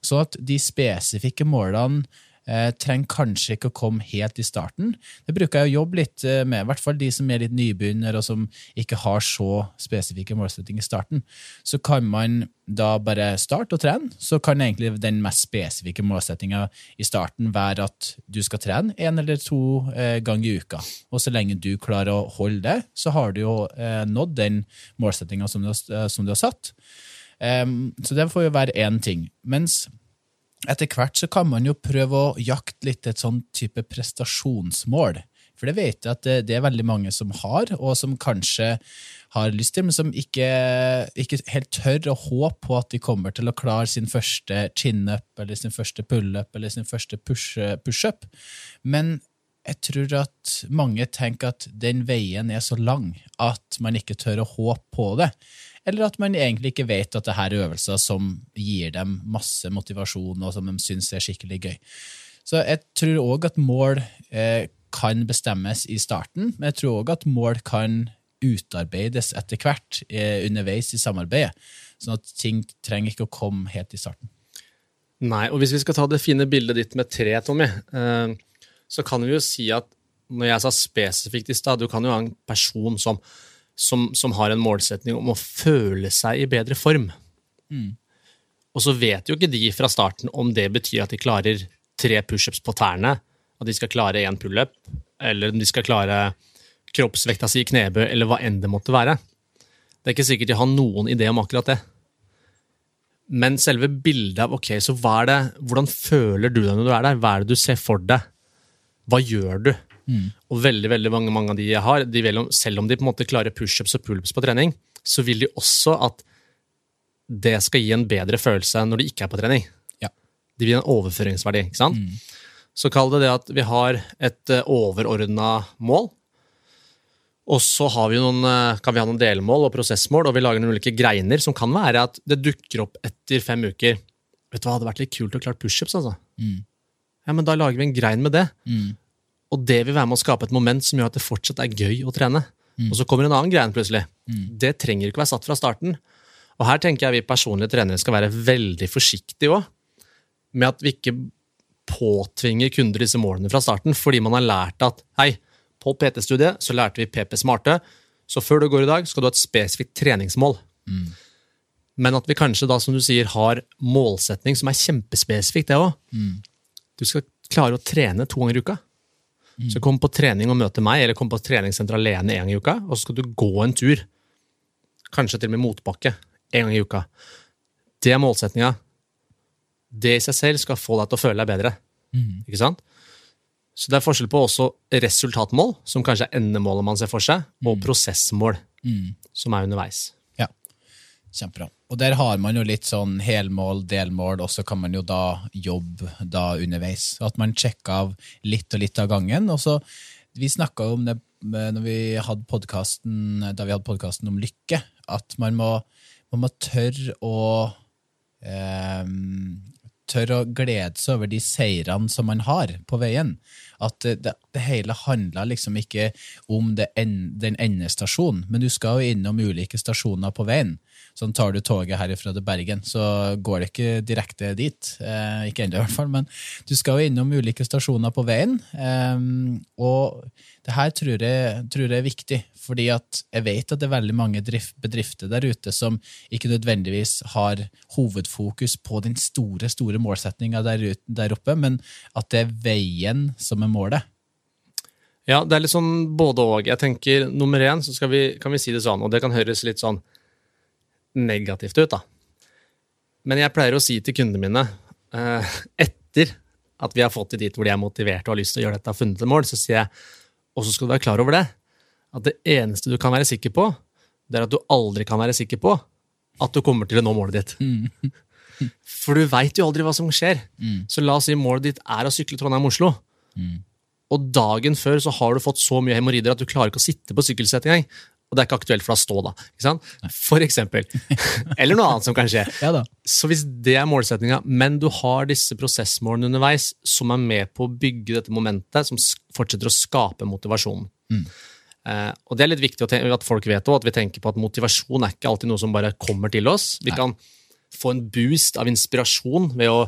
Så at de spesifikke målene eh, trenger kanskje ikke å komme helt i starten. Det bruker jeg å jobbe litt eh, med, i hvert fall de som er litt nybegynner og som ikke har så spesifikke målsettinger i starten. Så kan man da bare starte å trene, så kan egentlig den mest spesifikke målsettinga i starten være at du skal trene én eller to eh, ganger i uka. Og så lenge du klarer å holde det, så har du jo nådd den målsettinga som, som du har satt. Så det får jo være én ting. Mens etter hvert så kan man jo prøve å jakte litt et sånn type prestasjonsmål. For det vet jeg at det, det er veldig mange som har, og som kanskje har lyst til, men som ikke, ikke helt tør å håpe på at de kommer til å klare sin første chin-up, eller sin første pull-up, eller sin første push- push-up. Men jeg tror at mange tenker at den veien er så lang at man ikke tør å håpe på det. Eller at man egentlig ikke vet at det her er øvelser som gir dem masse motivasjon, og som de syns er skikkelig gøy. Så jeg tror òg at mål eh, kan bestemmes i starten, men jeg tror òg at mål kan utarbeides etter hvert eh, underveis i samarbeidet. Sånn at ting trenger ikke å komme helt i starten. Nei, og hvis vi skal ta det fine bildet ditt med tre, Tommy, eh, så kan vi jo si at når jeg sa spesifikt i stad, du kan jo ha en person som, som, som har en målsetning om å føle seg i bedre form. Og så vet jo ikke de fra starten om det betyr at de klarer tre pushups på tærne, at de skal klare én pullup, eller om de skal klare kroppsvekta si i knebøy, eller hva enn det måtte være. Det er ikke sikkert de har noen idé om akkurat det. Men selve bildet av ok, så hva er det, hvordan føler du deg når du er der? Hva er det du ser for deg? Hva gjør du? Og veldig veldig mange, mange av de jeg har, de vil, selv om de på en måte klarer pushups og pullups på trening, så vil de også at det skal gi en bedre følelse når de ikke er på trening. Ja. De vil gi en overføringsverdi. ikke sant? Så kall det det at vi har et overordna mål. Og så har vi noen, eh, kan vi ha noen delmål og prosessmål, og vi lager noen ulike greiner som kan være at det dukker opp etter fem uker. Vet du hva, det hadde vært litt kult å klare pushups, altså. Ja, men da lager vi en grein med det. Og det vil være med å skape et moment som gjør at det fortsatt er gøy å trene. Og så kommer en annen greie plutselig. Det trenger ikke være satt fra starten. Og her tenker jeg vi personlige trenere skal være veldig forsiktige òg, med at vi ikke påtvinger kunder disse målene fra starten, fordi man har lært at hei, på PT-studiet så lærte vi PP Smarte, så før du går i dag, skal du ha et spesifikt treningsmål. Men at vi kanskje da, som du sier, har målsetning som er kjempespesifikk, det òg. Du skal klare å trene to ganger i uka. Så kom på trening og møte meg, eller kom på treningssenter alene en gang i uka, og så skal du gå en tur. Kanskje til og med motbakke en gang i uka. Det er målsettinga. Det i seg selv skal få deg til å føle deg bedre. Ikke sant? Så det er forskjell på også resultatmål, som kanskje er endemålet man ser for seg, og prosessmål, som er underveis. Ja, kjempebra. Og der har man jo litt sånn helmål, delmål, og så kan man jo da jobbe da underveis. At man sjekker av litt og litt av gangen. Og så, Vi snakka om det når vi hadde podcasten, da vi hadde podkasten om lykke, at man må, man må tørre å eh, tørre å glede seg over de seirene som man har på veien. At det, det, hele handler liksom ikke om en, den endestasjonen, men du skal jo innom ulike stasjoner på veien. Sånn tar du toget herifra til Bergen, så går det ikke direkte dit. Eh, ikke ennå, i hvert fall, men du skal jo innom ulike stasjoner på veien. Eh, og det her tror jeg, tror jeg, er viktig, fordi at jeg vet at det er veldig mange bedrifter der ute som ikke nødvendigvis har hovedfokus på den store store målsettinga der, der, oppe, men at det er veien som er målet. Ja, det er litt sånn både og. Jeg tenker nummer én så vi, kan vi si det sånn, og det kan høres litt sånn negativt ut, da. Men jeg pleier å si til kundene mine, eh, etter at vi har fått det dit hvor de er motiverte og har lyst til å gjøre dette, og funnet et mål, så sier jeg og så skal du være klar over det, at det eneste du kan være sikker på, det er at du aldri kan være sikker på at du kommer til å nå målet ditt. Mm. For du veit jo aldri hva som skjer. Mm. Så la oss si målet ditt er å sykle Trondheim-Oslo. Mm. Og dagen før så har du fått så mye hemoroider at du klarer ikke å sitte på sykkelsettet engang. Og det er ikke aktuelt for å stå da. ikke sant? For eksempel. Eller noe annet som kan skje. Ja så hvis det er målsettinga, men du har disse prosessmålene underveis som er med på å bygge dette momentet, som fortsetter å skape motivasjonen. Mm. Uh, og det er litt viktig at folk vet også, at vi tenker på at motivasjon er ikke alltid noe som bare kommer til oss. Vi Nei. kan få en boost av inspirasjon ved å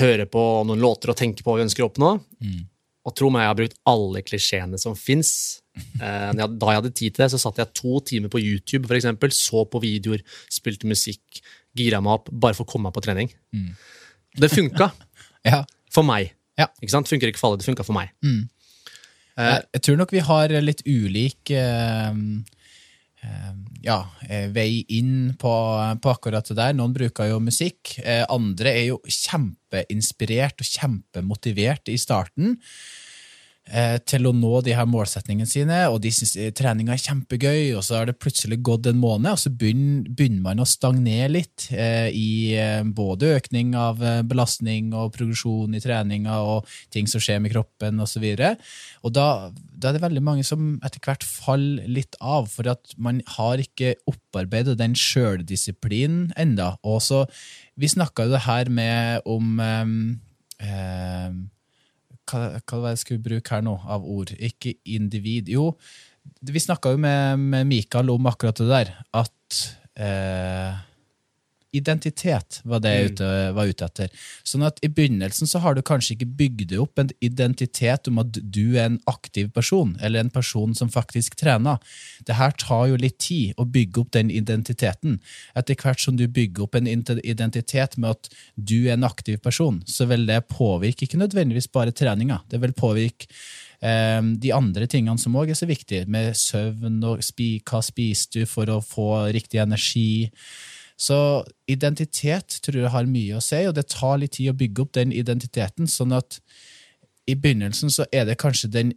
høre på noen låter og tenke på hva vi ønsker å oppnå. Mm. Og tro meg, jeg har brukt alle klisjeene som fins. Eh, da jeg hadde tid til det, så satt jeg to timer på YouTube, for eksempel, så på videoer, spilte musikk, gira meg opp, bare for å komme meg på trening. Mm. Det funka. ja. For meg. Ja. Ikke sant? Funker ikke for alle, det funka for meg. Mm. Jeg, jeg tror nok vi har litt ulik eh, eh ja, eh, vei inn på, på, akkurat det der. Noen bruker jo musikk. Eh, andre er jo kjempeinspirert og kjempemotivert i starten. Eh, til å nå de her målsetningene sine, og de syns treninga er kjempegøy, og så har det plutselig gått en måned, og så begynner, man å stagnere litt eh, i eh, både økning av eh, belastning og progresjon i treninga og ting som skjer med kroppen osv. Og, og da, da, er det veldig mange som etter hvert faller litt av, for at man har ikke opparbeidet den sjøldisiplinen enda. Og så, Vi snakka jo det her med om eh, eh hva, hva var det jeg skulle bruke her nå av ord? Ikke individ. Jo, vi snakka jo med, med, Mikael om akkurat det der, at eh, identitet var det jeg mm. ute, var ute etter. Sånn at I begynnelsen så har du kanskje ikke bygd opp en identitet om at du er en aktiv person, eller en person som faktisk trener. Det her tar jo litt tid å bygge opp den identiteten. Etter hvert som du bygger opp en identitet med at du er en aktiv person, så vil det påvirke ikke nødvendigvis bare treninga. Det vil påvirke eh, de andre tingene som òg er så viktige, med søvn og spi, hva spiser du for å få riktig energi. Så identitet tror jeg har mye å si, og det tar litt tid å bygge opp den identiteten. sånn at i begynnelsen så er det kanskje den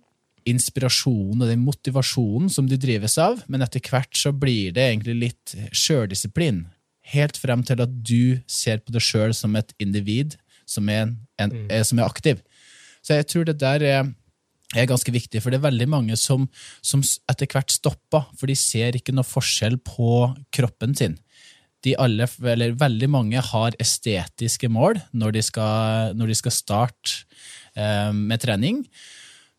inspirasjonen og den motivasjonen som du drives av, men etter hvert så blir det egentlig litt sjøldisiplin. Helt frem til at du ser på deg sjøl som et individ som er, en, mm. er, som er, aktiv. Så jeg tror det der er, er ganske viktig, for det er veldig mange som, som etter hvert stopper, for de ser ikke noe forskjell på kroppen sin de alle, eller veldig mange har estetiske mål når de skal, når de skal starte eh, med trening.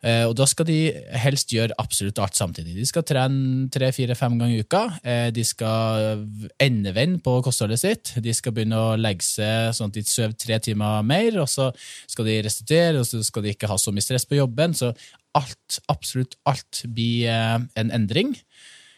Eh, og da skal de helst gjøre absolutt alt samtidig. De skal trene tre, fire, fem ganger i uka. Eh, de skal endevende på kostholdet sitt. De skal begynne å legge seg sånn at de sover tre timer mer, og så skal de restituere, og så skal de ikke ha så mye stress på jobben. Så alt, absolutt alt blir eh, en endring.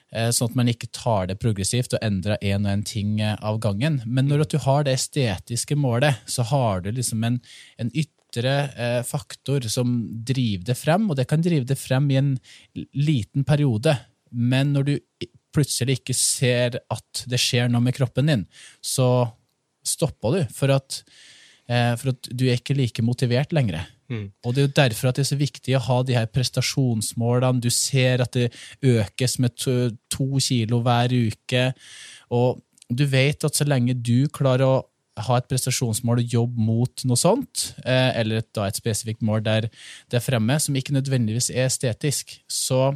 Eh, sånn at man ikke tar det progressivt og endrer én og én ting eh, av gangen. Men når du har det estetiske målet, så har du liksom en, en ytre eh, faktor som driver det frem, og det kan drive det frem i en liten periode. Men når du plutselig ikke ser at det skjer noe med kroppen din, så stopper du, for at, for at du er ikke like motivert lenger. Mm. Og Det er jo derfor at det er så viktig å ha de her prestasjonsmålene. Du ser at det økes med to, to kilo hver uke. Og du vet at så lenge du klarer å ha et prestasjonsmål og jobbe mot noe sånt, eh, eller et, da et spesifikt mål der det er fremme, som ikke nødvendigvis er estetisk, så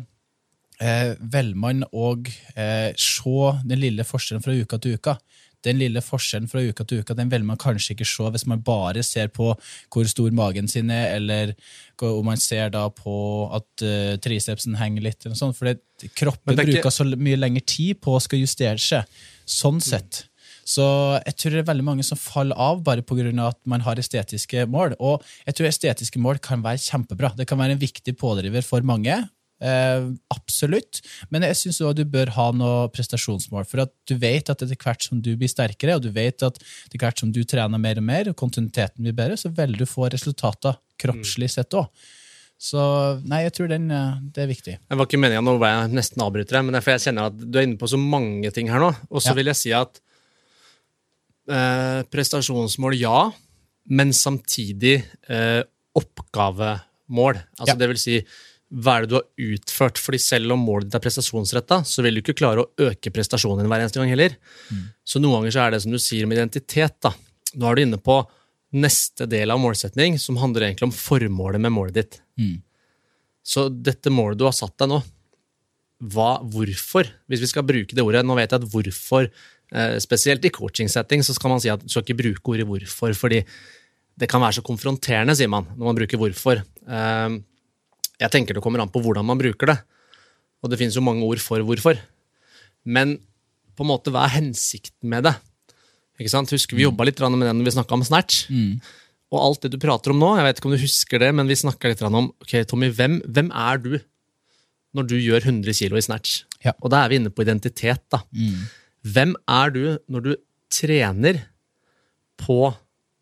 eh, velger man å eh, se den lille forskjellen fra uka til uka. Den lille forskjellen fra uka til uka den vil man kanskje ikke se hvis man bare ser på hvor stor magen sin er, eller om man ser da på at uh, tricepsen henger litt, eller sånt, for kroppen ikke... bruker så mye lengre tid på å skal justere seg. Sånn sett. Så jeg tror det er veldig mange som faller av bare pga. at man har estetiske mål. Og jeg tror estetiske mål kan være kjempebra. Det kan være en viktig pådriver for mange. Eh, absolutt. Men jeg syns òg du bør ha noe prestasjonsmål. For at du vet at etter hvert som du blir sterkere, og du vet at etter hvert som du trener mer og mer, og kontinuiteten blir bedre, så vil du få resultater kroppslig sett òg. Så nei, jeg tror den, eh, det er viktig. Det var ikke meninga, nå var jeg nesten avbryter deg, men jeg kjenner at du er inne på så mange ting her nå. Og så ja. vil jeg si at eh, prestasjonsmål, ja, men samtidig eh, oppgavemål. Altså ja. det vil si hva er det du har utført? Fordi selv om målet ditt er prestasjonsretta, så vil du ikke klare å øke prestasjonen din hver eneste gang heller. Mm. Så noen ganger så er det som du sier med identitet. da. Nå er du inne på neste del av målsetning, som handler egentlig om formålet med målet ditt. Mm. Så dette målet du har satt deg nå, hva, hvorfor? Hvis vi skal bruke det ordet Nå vet jeg at hvorfor, eh, spesielt i coaching-setting, så skal man si at du skal ikke bruke ordet hvorfor, fordi det kan være så konfronterende, sier man, når man bruker hvorfor. Eh, jeg tenker det kommer an på hvordan man bruker det. Og det finnes jo mange ord for hvorfor. Men på en måte, hva er hensikten med det? Ikke sant? Husker Vi jobba litt med det når vi snakka om Snatch. Mm. Og alt det du prater om nå, jeg vet ikke om du husker det, men vi snakka litt om ok, Tommy, hvem, hvem, er du når du gjør 100 kilo i Snatch? Ja. Og da er vi inne på identitet. da. Mm. Hvem er du når du trener på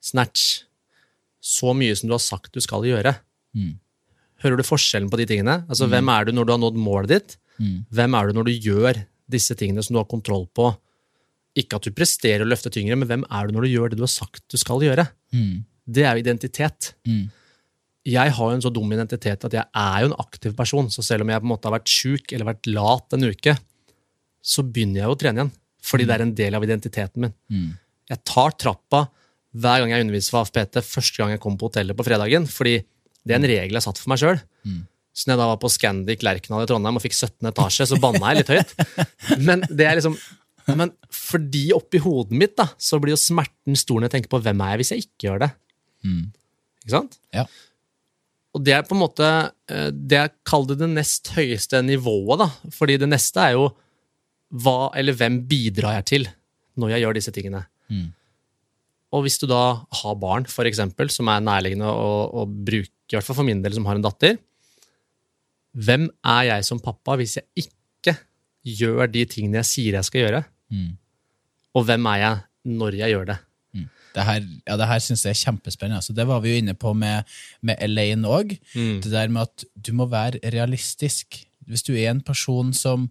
Snatch så mye som du har sagt du skal gjøre? Mm. Hører du forskjellen på de tingene? Altså, mm. Hvem er du når du har nådd målet ditt? Mm. Hvem er du når du gjør disse tingene som du har kontroll på? Ikke at du presterer å løfte tyngre, men hvem er du når du gjør det du har sagt du skal gjøre? Mm. Det er jo identitet. Mm. Jeg har jo en så dum identitet at jeg er jo en aktiv person, så selv om jeg på en måte har vært sjuk eller vært lat en uke, så begynner jeg jo å trene igjen. Fordi det er en del av identiteten min. Mm. Jeg tar trappa hver gang jeg underviser for AFPT, første gang jeg kommer på hotellet på fredagen. fordi det er en regel jeg har satt for meg sjøl. Mm. Så når jeg da var på Scandic Lerkendal i Trondheim og fikk 17 etasje, så banna jeg litt høyt. Men det er liksom men fordi oppi hodet mitt da, så blir jo smerten stor når jeg tenker på hvem er jeg hvis jeg ikke gjør det. Mm. Ikke sant? Ja. Og det er på en måte eh, det jeg kaller det nest høyeste nivået, da. Fordi det neste er jo hva eller hvem bidrar jeg til når jeg gjør disse tingene. Mm. Og hvis du da har barn, for eksempel, som er nærliggende å, å bruke i hvert fall for min del som har en datter. Hvem er jeg som pappa hvis jeg ikke gjør de tingene jeg sier jeg skal gjøre? Mm. Og hvem er jeg når jeg gjør det? Mm. Det her, ja, det her syns jeg er kjempespennende. Altså, det var vi jo inne på med, med Elaine òg. Mm. Det der med at du må være realistisk. Hvis du er en person som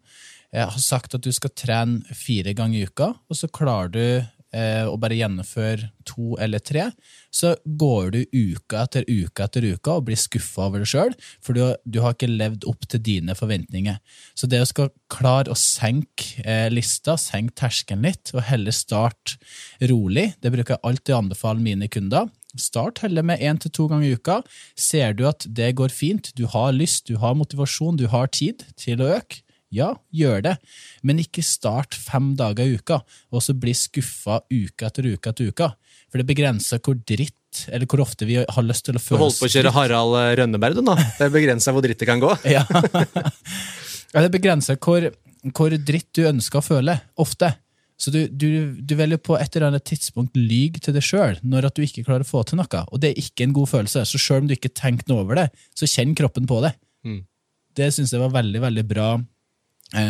eh, har sagt at du skal trene fire ganger i uka, og så klarer du og bare gjennomføre to eller tre, så går du uka etter uka etter uka og blir skuffa over det sjøl, for du, du, har ikke levd opp til dine forventninger. Så det å skal klare å senke eh, lista, senke terskelen litt, og heller starte rolig, det bruker jeg alltid å anbefale mine kunder. Start heller med én til to ganger i uka. Ser du at det går fint, du har lyst, du har motivasjon, du har tid til å øke, ja, gjør det, men ikke start fem dager i uka, og så bli skuffa uke etter uke etter uke. For det begrenser hvor dritt, eller hvor ofte vi har lyst til å føle Du holdt på å kjøre Harald eh, Rønneberg, du nå. Det begrenser hvor dritt det kan gå. ja. det begrenser hvor, hvor, dritt du ønsker å føle, ofte. Så du, du, du vil jo på et eller annet tidspunkt lyge til deg sjøl når at du ikke klarer å få til noe. Og det er ikke en god følelse. Så sjøl om du ikke tenker noe over det, så kjenn kroppen på det. Mm. Det syns jeg var veldig, veldig bra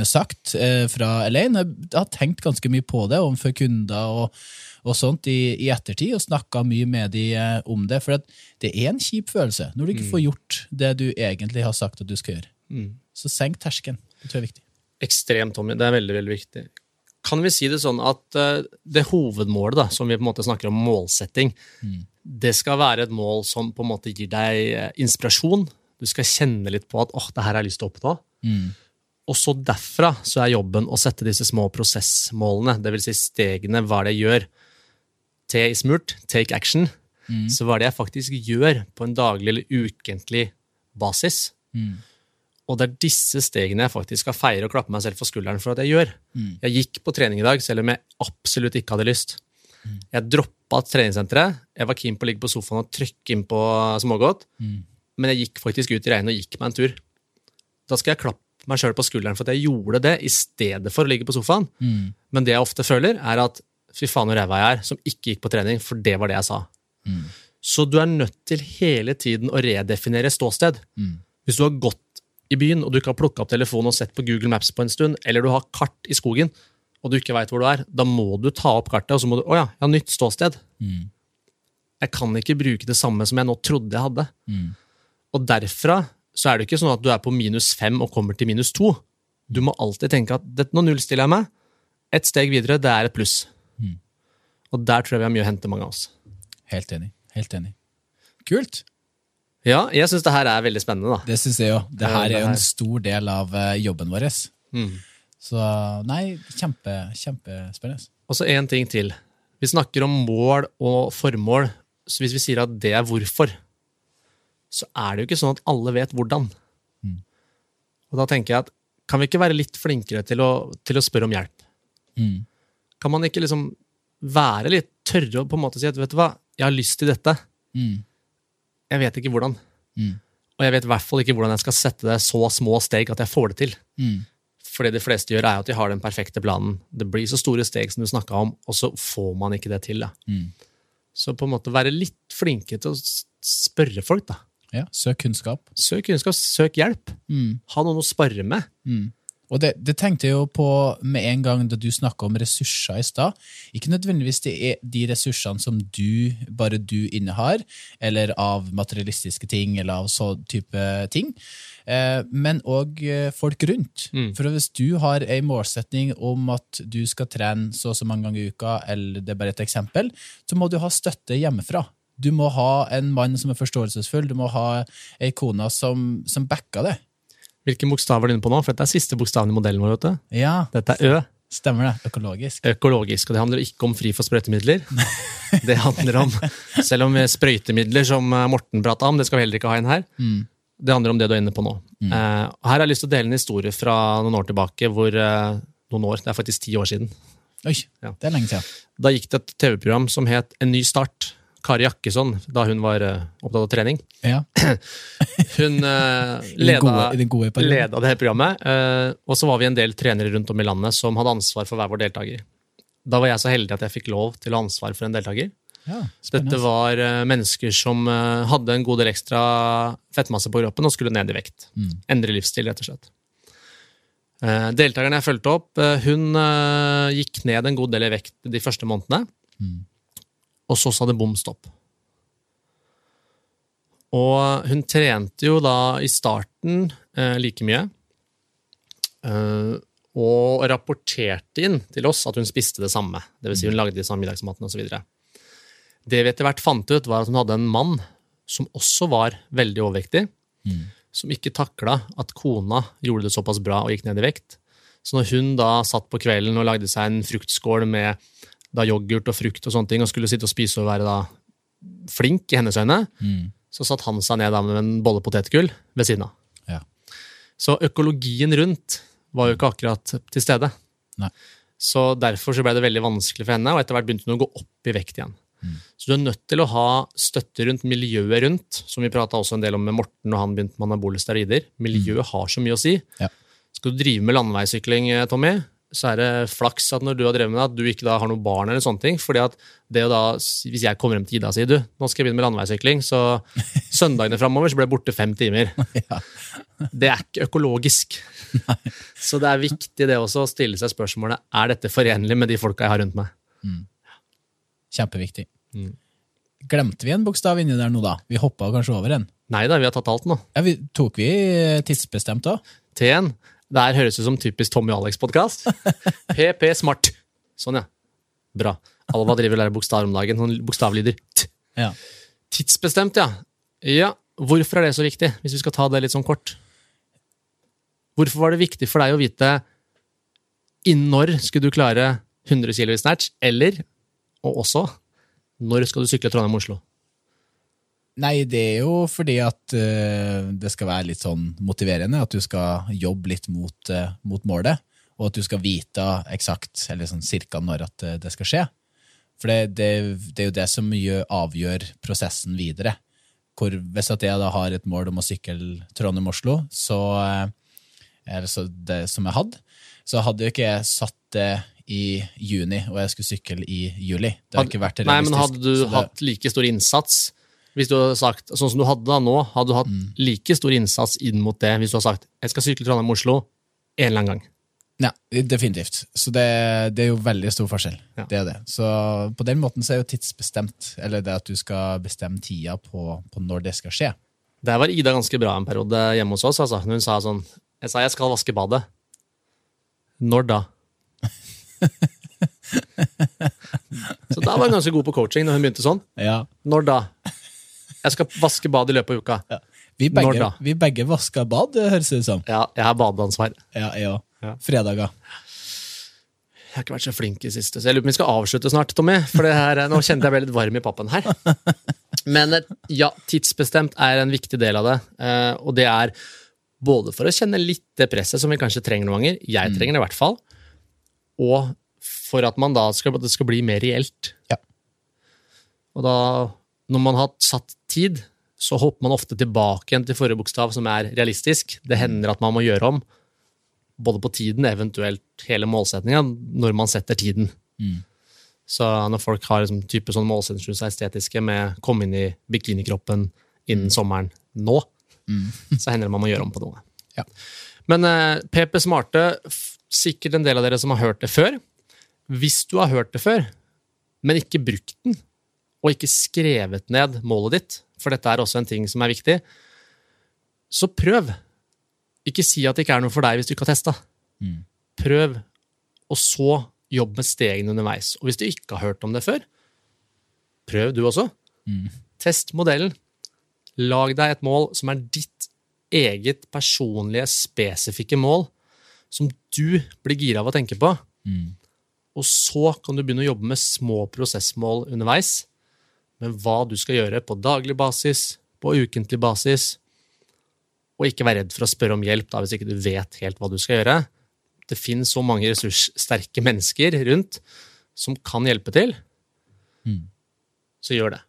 sagt eh, fra Elaine. Jeg har tenkt ganske mye på det overfor kunder og, og sånt i, i, ettertid, og snakka mye med de eh, om det. For det er en kjip følelse når du ikke mm. får gjort det du egentlig har sagt at du skal gjøre. Mm. Så senk terskelen. Det tror jeg er viktig. Ekstremt, Tommy. Det er veldig, veldig viktig. Kan vi si det sånn at det hovedmålet, da, som vi på en måte snakker om målsetting, mm. det skal være et mål som på en måte gir deg inspirasjon? Du skal kjenne litt på at åh, det her har jeg lyst til å oppnå. Mm. Og så derfra så er jobben å sette disse små prosessmålene, dvs. Si stegene, hva det gjør. T i smurt, take action. Mm. Så hva det jeg faktisk gjør på en daglig eller ukentlig basis? Mm. Og det er disse stegene jeg faktisk skal feire og klappe meg selv for skulderen for at jeg gjør. Jeg gikk på trening i dag selv om jeg absolutt ikke hadde lyst. Jeg droppa treningssenteret. Jeg var keen på å ligge på sofaen og trykke inn på smågodt. Men jeg gikk faktisk ut i regnet og gikk meg en tur. Da skal jeg klappe meg sjøl på skulderen for at jeg gjorde det i stedet for å ligge på sofaen. Men det jeg ofte føler, er at fy faen hvor ræva jeg er som ikke gikk på trening, for det var det jeg sa. Så du er nødt til hele tiden å redefinere ståsted. Hvis du har gått i byen og du ikke har plukka opp telefonen og sett på Google Maps på en stund, eller du har kart i skogen og du ikke veit hvor du er, da må du ta opp kartet og så må du Å ja, jeg har nytt ståsted. Jeg kan ikke bruke det samme som jeg nå trodde jeg hadde. Og derfra så er det ikke sånn at du er på minus fem og kommer til minus to. Du må alltid tenke at dette, nå nullstiller jeg meg. Et steg videre, det er et pluss. Og der tror jeg vi har mye å hente, mange av oss. Helt enig. Helt enig. Kult. Ja, jeg syns det her er veldig spennende, da. Det syns jeg jo. Det her er jo en stor del av eh, jobben vår. Mm. Så nei, kjempe, kjempespennende. Og så én ting til. Vi snakker om mål og formål. Så hvis vi sier at det er hvorfor, så er det jo ikke sånn at alle vet hvordan. Og da tenker jeg at kan vi ikke være litt flinkere til å, til å spørre om hjelp? Mm. Kan man ikke liksom være litt tørre og på en måte si at vet du hva, jeg har lyst til dette. Mm. Jeg vet ikke hvordan. Mm. Og jeg vet i hvert fall ikke hvordan jeg skal sette det så små steg at jeg får det til. Mm. For det de fleste gjør, er at de har den perfekte planen. Det blir så store steg som du snakka om, og så får man ikke det til. Mm. Så på en måte være litt flinke til å spørre folk, da. Ja, søk kunnskap. Søk kunnskap, søk hjelp. Mm. Ha noen å spare med. Og det, det tenkte jeg jo på med en gang da du snakka om ressurser i stad. Ikke nødvendigvis det er de ressursene som du, bare du innehar, eller av materialistiske ting, eller av så type ting, eh, men òg folk rundt. Mm. For hvis du har ei målsetning om at du skal trene så og så mange ganger i uka, eller det er bare et eksempel, så må du ha støtte hjemmefra. Du må ha en mann som er forståelsesfull, du må ha ei kone som, som backer det. Hvilken bokstav er du inne på nå? For dette er siste bokstaven i modellen vår. vet du. Ja, Dette er Ø. stemmer det. Økologisk. Økologisk. Og det handler ikke om fri for sprøytemidler. Det handler om, Selv om sprøytemidler, som eh, Morten prata om, det skal vi heller ikke ha inn her. Det handler om det du er inne på nå. Mm. Uh, her har jeg lyst til å dele en historie fra noen år tilbake. hvor uh, noen år, Det er faktisk ti år siden. Oi, Ja. det er lenge siden. Da gikk det et TV-program som het En ny start. Kari Jakkesson, da hun var eh, opptatt av trening. Ja, Hun eh, leda, gode, gode leda det programmet. eh, og så var vi en del trenere rundt om i landet som hadde ansvar for hver vår deltaker. Da var jeg så heldig at jeg fikk lov til å ha ansvar for en deltaker. Ja, Dette var mennesker som hadde en god del ekstra fettmasse på kroppen og skulle ned i vekt. Mm. Endre livsstil, rett og slett. Deltakeren jeg fulgte opp, hun gikk ned en god del i vekt de første månedene. Mm. Og så sa det bom stopp. Og hun trente jo da i starten eh, like mye. Eh, og rapporterte inn til oss at hun spiste det samme. Det vil si hun lagde de samme middagsmatene osv. Det vi etter hvert fant ut, var at hun hadde en mann som også var veldig overvektig. Som ikke takla at kona gjorde det såpass bra og gikk ned i vekt. Så når hun da satt på kvelden og lagde seg en fruktskål med da yoghurt og frukt og sånne ting, og skulle sitte og spise og være da flink i hennes øyne, Mm. så satt han seg ned da med en bolle potetgull ved siden av. Ja. Så økologien rundt var jo ikke akkurat til stede. Nei. Så derfor så ble det veldig vanskelig for henne, og etter hvert begynte hun å gå opp i vekt igjen. Så du er nødt til å ha støtte rundt miljøet rundt, som vi prata også en del om med Morten og han begynte med anabole steroider. Miljøet har så mye å si. Ja. Skal du drive med landeveissykling, eh, Tommy, så er det flaks at når du har drevet med det, at du ikke da har noen barn eller sånne ting. fordi at det da, Hvis jeg kommer hjem til Ida og sier du, nå skal jeg begynne med landeveissykling, så søndagene framover så blir jeg borte fem timer. Ja. Det er ikke økologisk. Så det er viktig det også å stille seg spørsmålet er dette forenlig med de folka jeg har rundt meg. Kjempeviktig. Mm. Glemte vi en bokstav inni der nå, da? Vi hoppa kanskje over en. Nei da, vi har tatt alt nå. Ja, vi, tok vi tidsbestemt òg? T1. Det her høres ut som typisk Tommy Alex-podkast. PP Smart. Sånn, ja. Bra. Alva driver og lærer bokstaver om dagen. Sånn bokstavlyder. Ja. Tidsbestemt, ja. Ja, hvorfor er det så viktig, hvis vi skal ta det litt sånn kort? Hvorfor var det viktig for deg å vite innen når skulle du klare 100 kg i snatch, eller, og også, når skal du sykle Trondheim-Oslo? Nei, det er jo fordi at uh, det skal være litt sånn motiverende, at du skal jobbe litt mot, uh, mot målet, og at du skal vite eksakt, eller sånn cirka når at uh, det skal skje. For det, det, det er jo det som gjør, avgjør prosessen videre. Hvor, hvis at jeg da har et mål om å sykle Trondheim-Oslo, så, så det som jeg hadde, så hadde jo ikke jeg satt det i juni, og jeg skulle sykle i juli. Det har ikke vært Nei, men hadde du det- hatt like stor innsats hvis du hadde sagt, Sånn som du hadde da nå, hadde du hatt Mm. like stor innsats inn mot det hvis du hadde sagt jeg skal sykle Trondheim-Oslo en eller annen gang. Ja, definitivt. Så det, det er jo veldig stor forskjell. Ja. Det er det. Så på den måten så er jo tidsbestemt, eller det at du skal bestemme tida på, på når det skal skje. Der var Ida ganske bra en periode hjemme hos oss. Altså. Hun sa sånn Jeg sa jeg skal vaske badet. Når da? Så da var hun ganske god på coaching når hun begynte sånn. Ja. Når da? Jeg skal vaske bad i løpet av uka. Vi Når begge, da? vi begge vasker bad, det høres det ut som. Ja, jeg har badeansvar. Ja, jeg òg. Ja. Fredager. Jeg har ikke vært så flink i siste, så jeg lurer på om vi skal avslutte snart, Tommy. For det her, nå kjente jeg ble litt varm i pappen her. Men eh, ja, tidsbestemt er en viktig del av det. eh, Og det er både for å kjenne litt det presset som vi kanskje trenger noen ganger, jeg trenger det i hvert fall, og for at man da skal, det skal bli mer reelt. Ja. Og da, når man har satt tid, så hopper man ofte tilbake igjen til forrige bokstav, som er realistisk. Det hender at man må gjøre om, både på tiden, eventuelt hele målsettinga, når man setter tiden. Så når folk har liksom, type sånn målsettinger som er estetiske, med å komme inn i bikinikroppen innen sommeren nå, så hender det man må gjøre om på noe. Ja. Men eh, PP Smarte, sikkert en del av dere som har hørt det før. Hvis du har hørt det før, men ikke brukt den, og ikke skrevet ned målet ditt, for dette er også en ting som er viktig, så prøv. Ikke si at det ikke er noe for deg hvis du ikke har testa. Prøv, og så jobb med stegene underveis. Og hvis du ikke har hørt om det før, prøv du også. Test modellen. Lag deg et mål som er ditt eget personlige, spesifikke mål, som du blir gira av å tenke på. Og så kan du begynne å jobbe med små prosessmål underveis, med hva du skal gjøre på daglig basis, på ukentlig basis, og ikke være redd for å spørre om hjelp da, hvis ikke du vet helt hva du skal gjøre. Det finnes så mange ressurssterke mennesker rundt som kan hjelpe til. Så gjør det.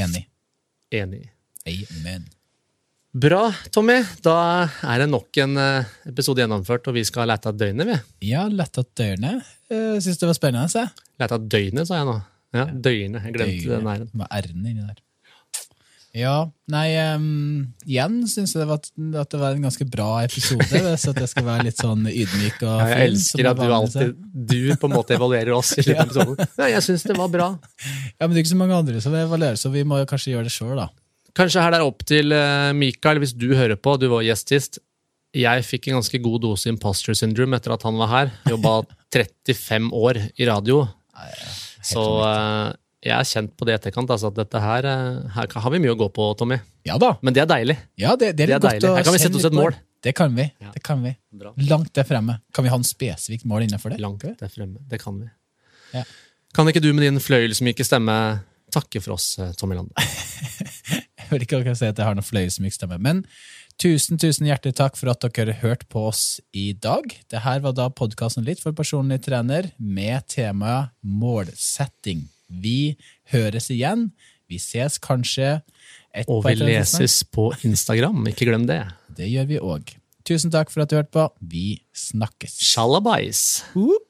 Enig. Enig. Amen. Bra, Tommy. Da er det nok en eh, episode gjennomført, og vi skal lete av døgnet, vi. Ja, lete at dørene. Uh, Syns det var spennende, Se. Lete av døgnet, sa jeg nå. Ja, døgnet. Jeg glemte den her. Med r-en inni der. Ja, nei, um, igjen syns jeg det var, at det var en ganske bra episode, så at jeg skal være litt sånn ydmyk og Ja, jeg elsker at du alltid Du på en måte evaluerer oss i slutten av episoden. Ja, jeg syns det var bra. Ja, men det er ikke så mange andre som evaluerer, så vi må jo kanskje gjøre det sjøl, da. Kanskje her det er opp til eh, Mikael, hvis du hører på, du var gjest sist. Jeg fikk en ganske god dose imposter syndrome etter at han var her. Jobba 35 år i radio. Så eh, jeg er kjent på det i etterkant, altså at dette her, eh, her har vi mye å gå på, Tommy. Ja da. Men det er deilig. Ja, det, det er, Det er godt deilig. Her kan vi sette oss et mål. Det kan vi. Det kan vi. Bra. Langt der fremme. Kan vi ha en spesifikt mål innenfor det? Langt der fremme. Det kan vi. Ja. Kan ikke du med din fløyelsmyke stemme takke for oss, eh, Tommy Lande? Jeg vil ikke akkurat si at jeg har noen fløyelsmyk stemme, men tusen, tusen hjertelig takk for at dere hørte på oss i dag. Det her var da podkasten Litt for personlig trener med temaet målsetting. Vi høres igjen. Vi ses kanskje et Og vi leses på Instagram, ikke glem det. Det gjør vi òg. Tusen takk for at du hørte på. Vi snakkes. Shalabais. Whoop.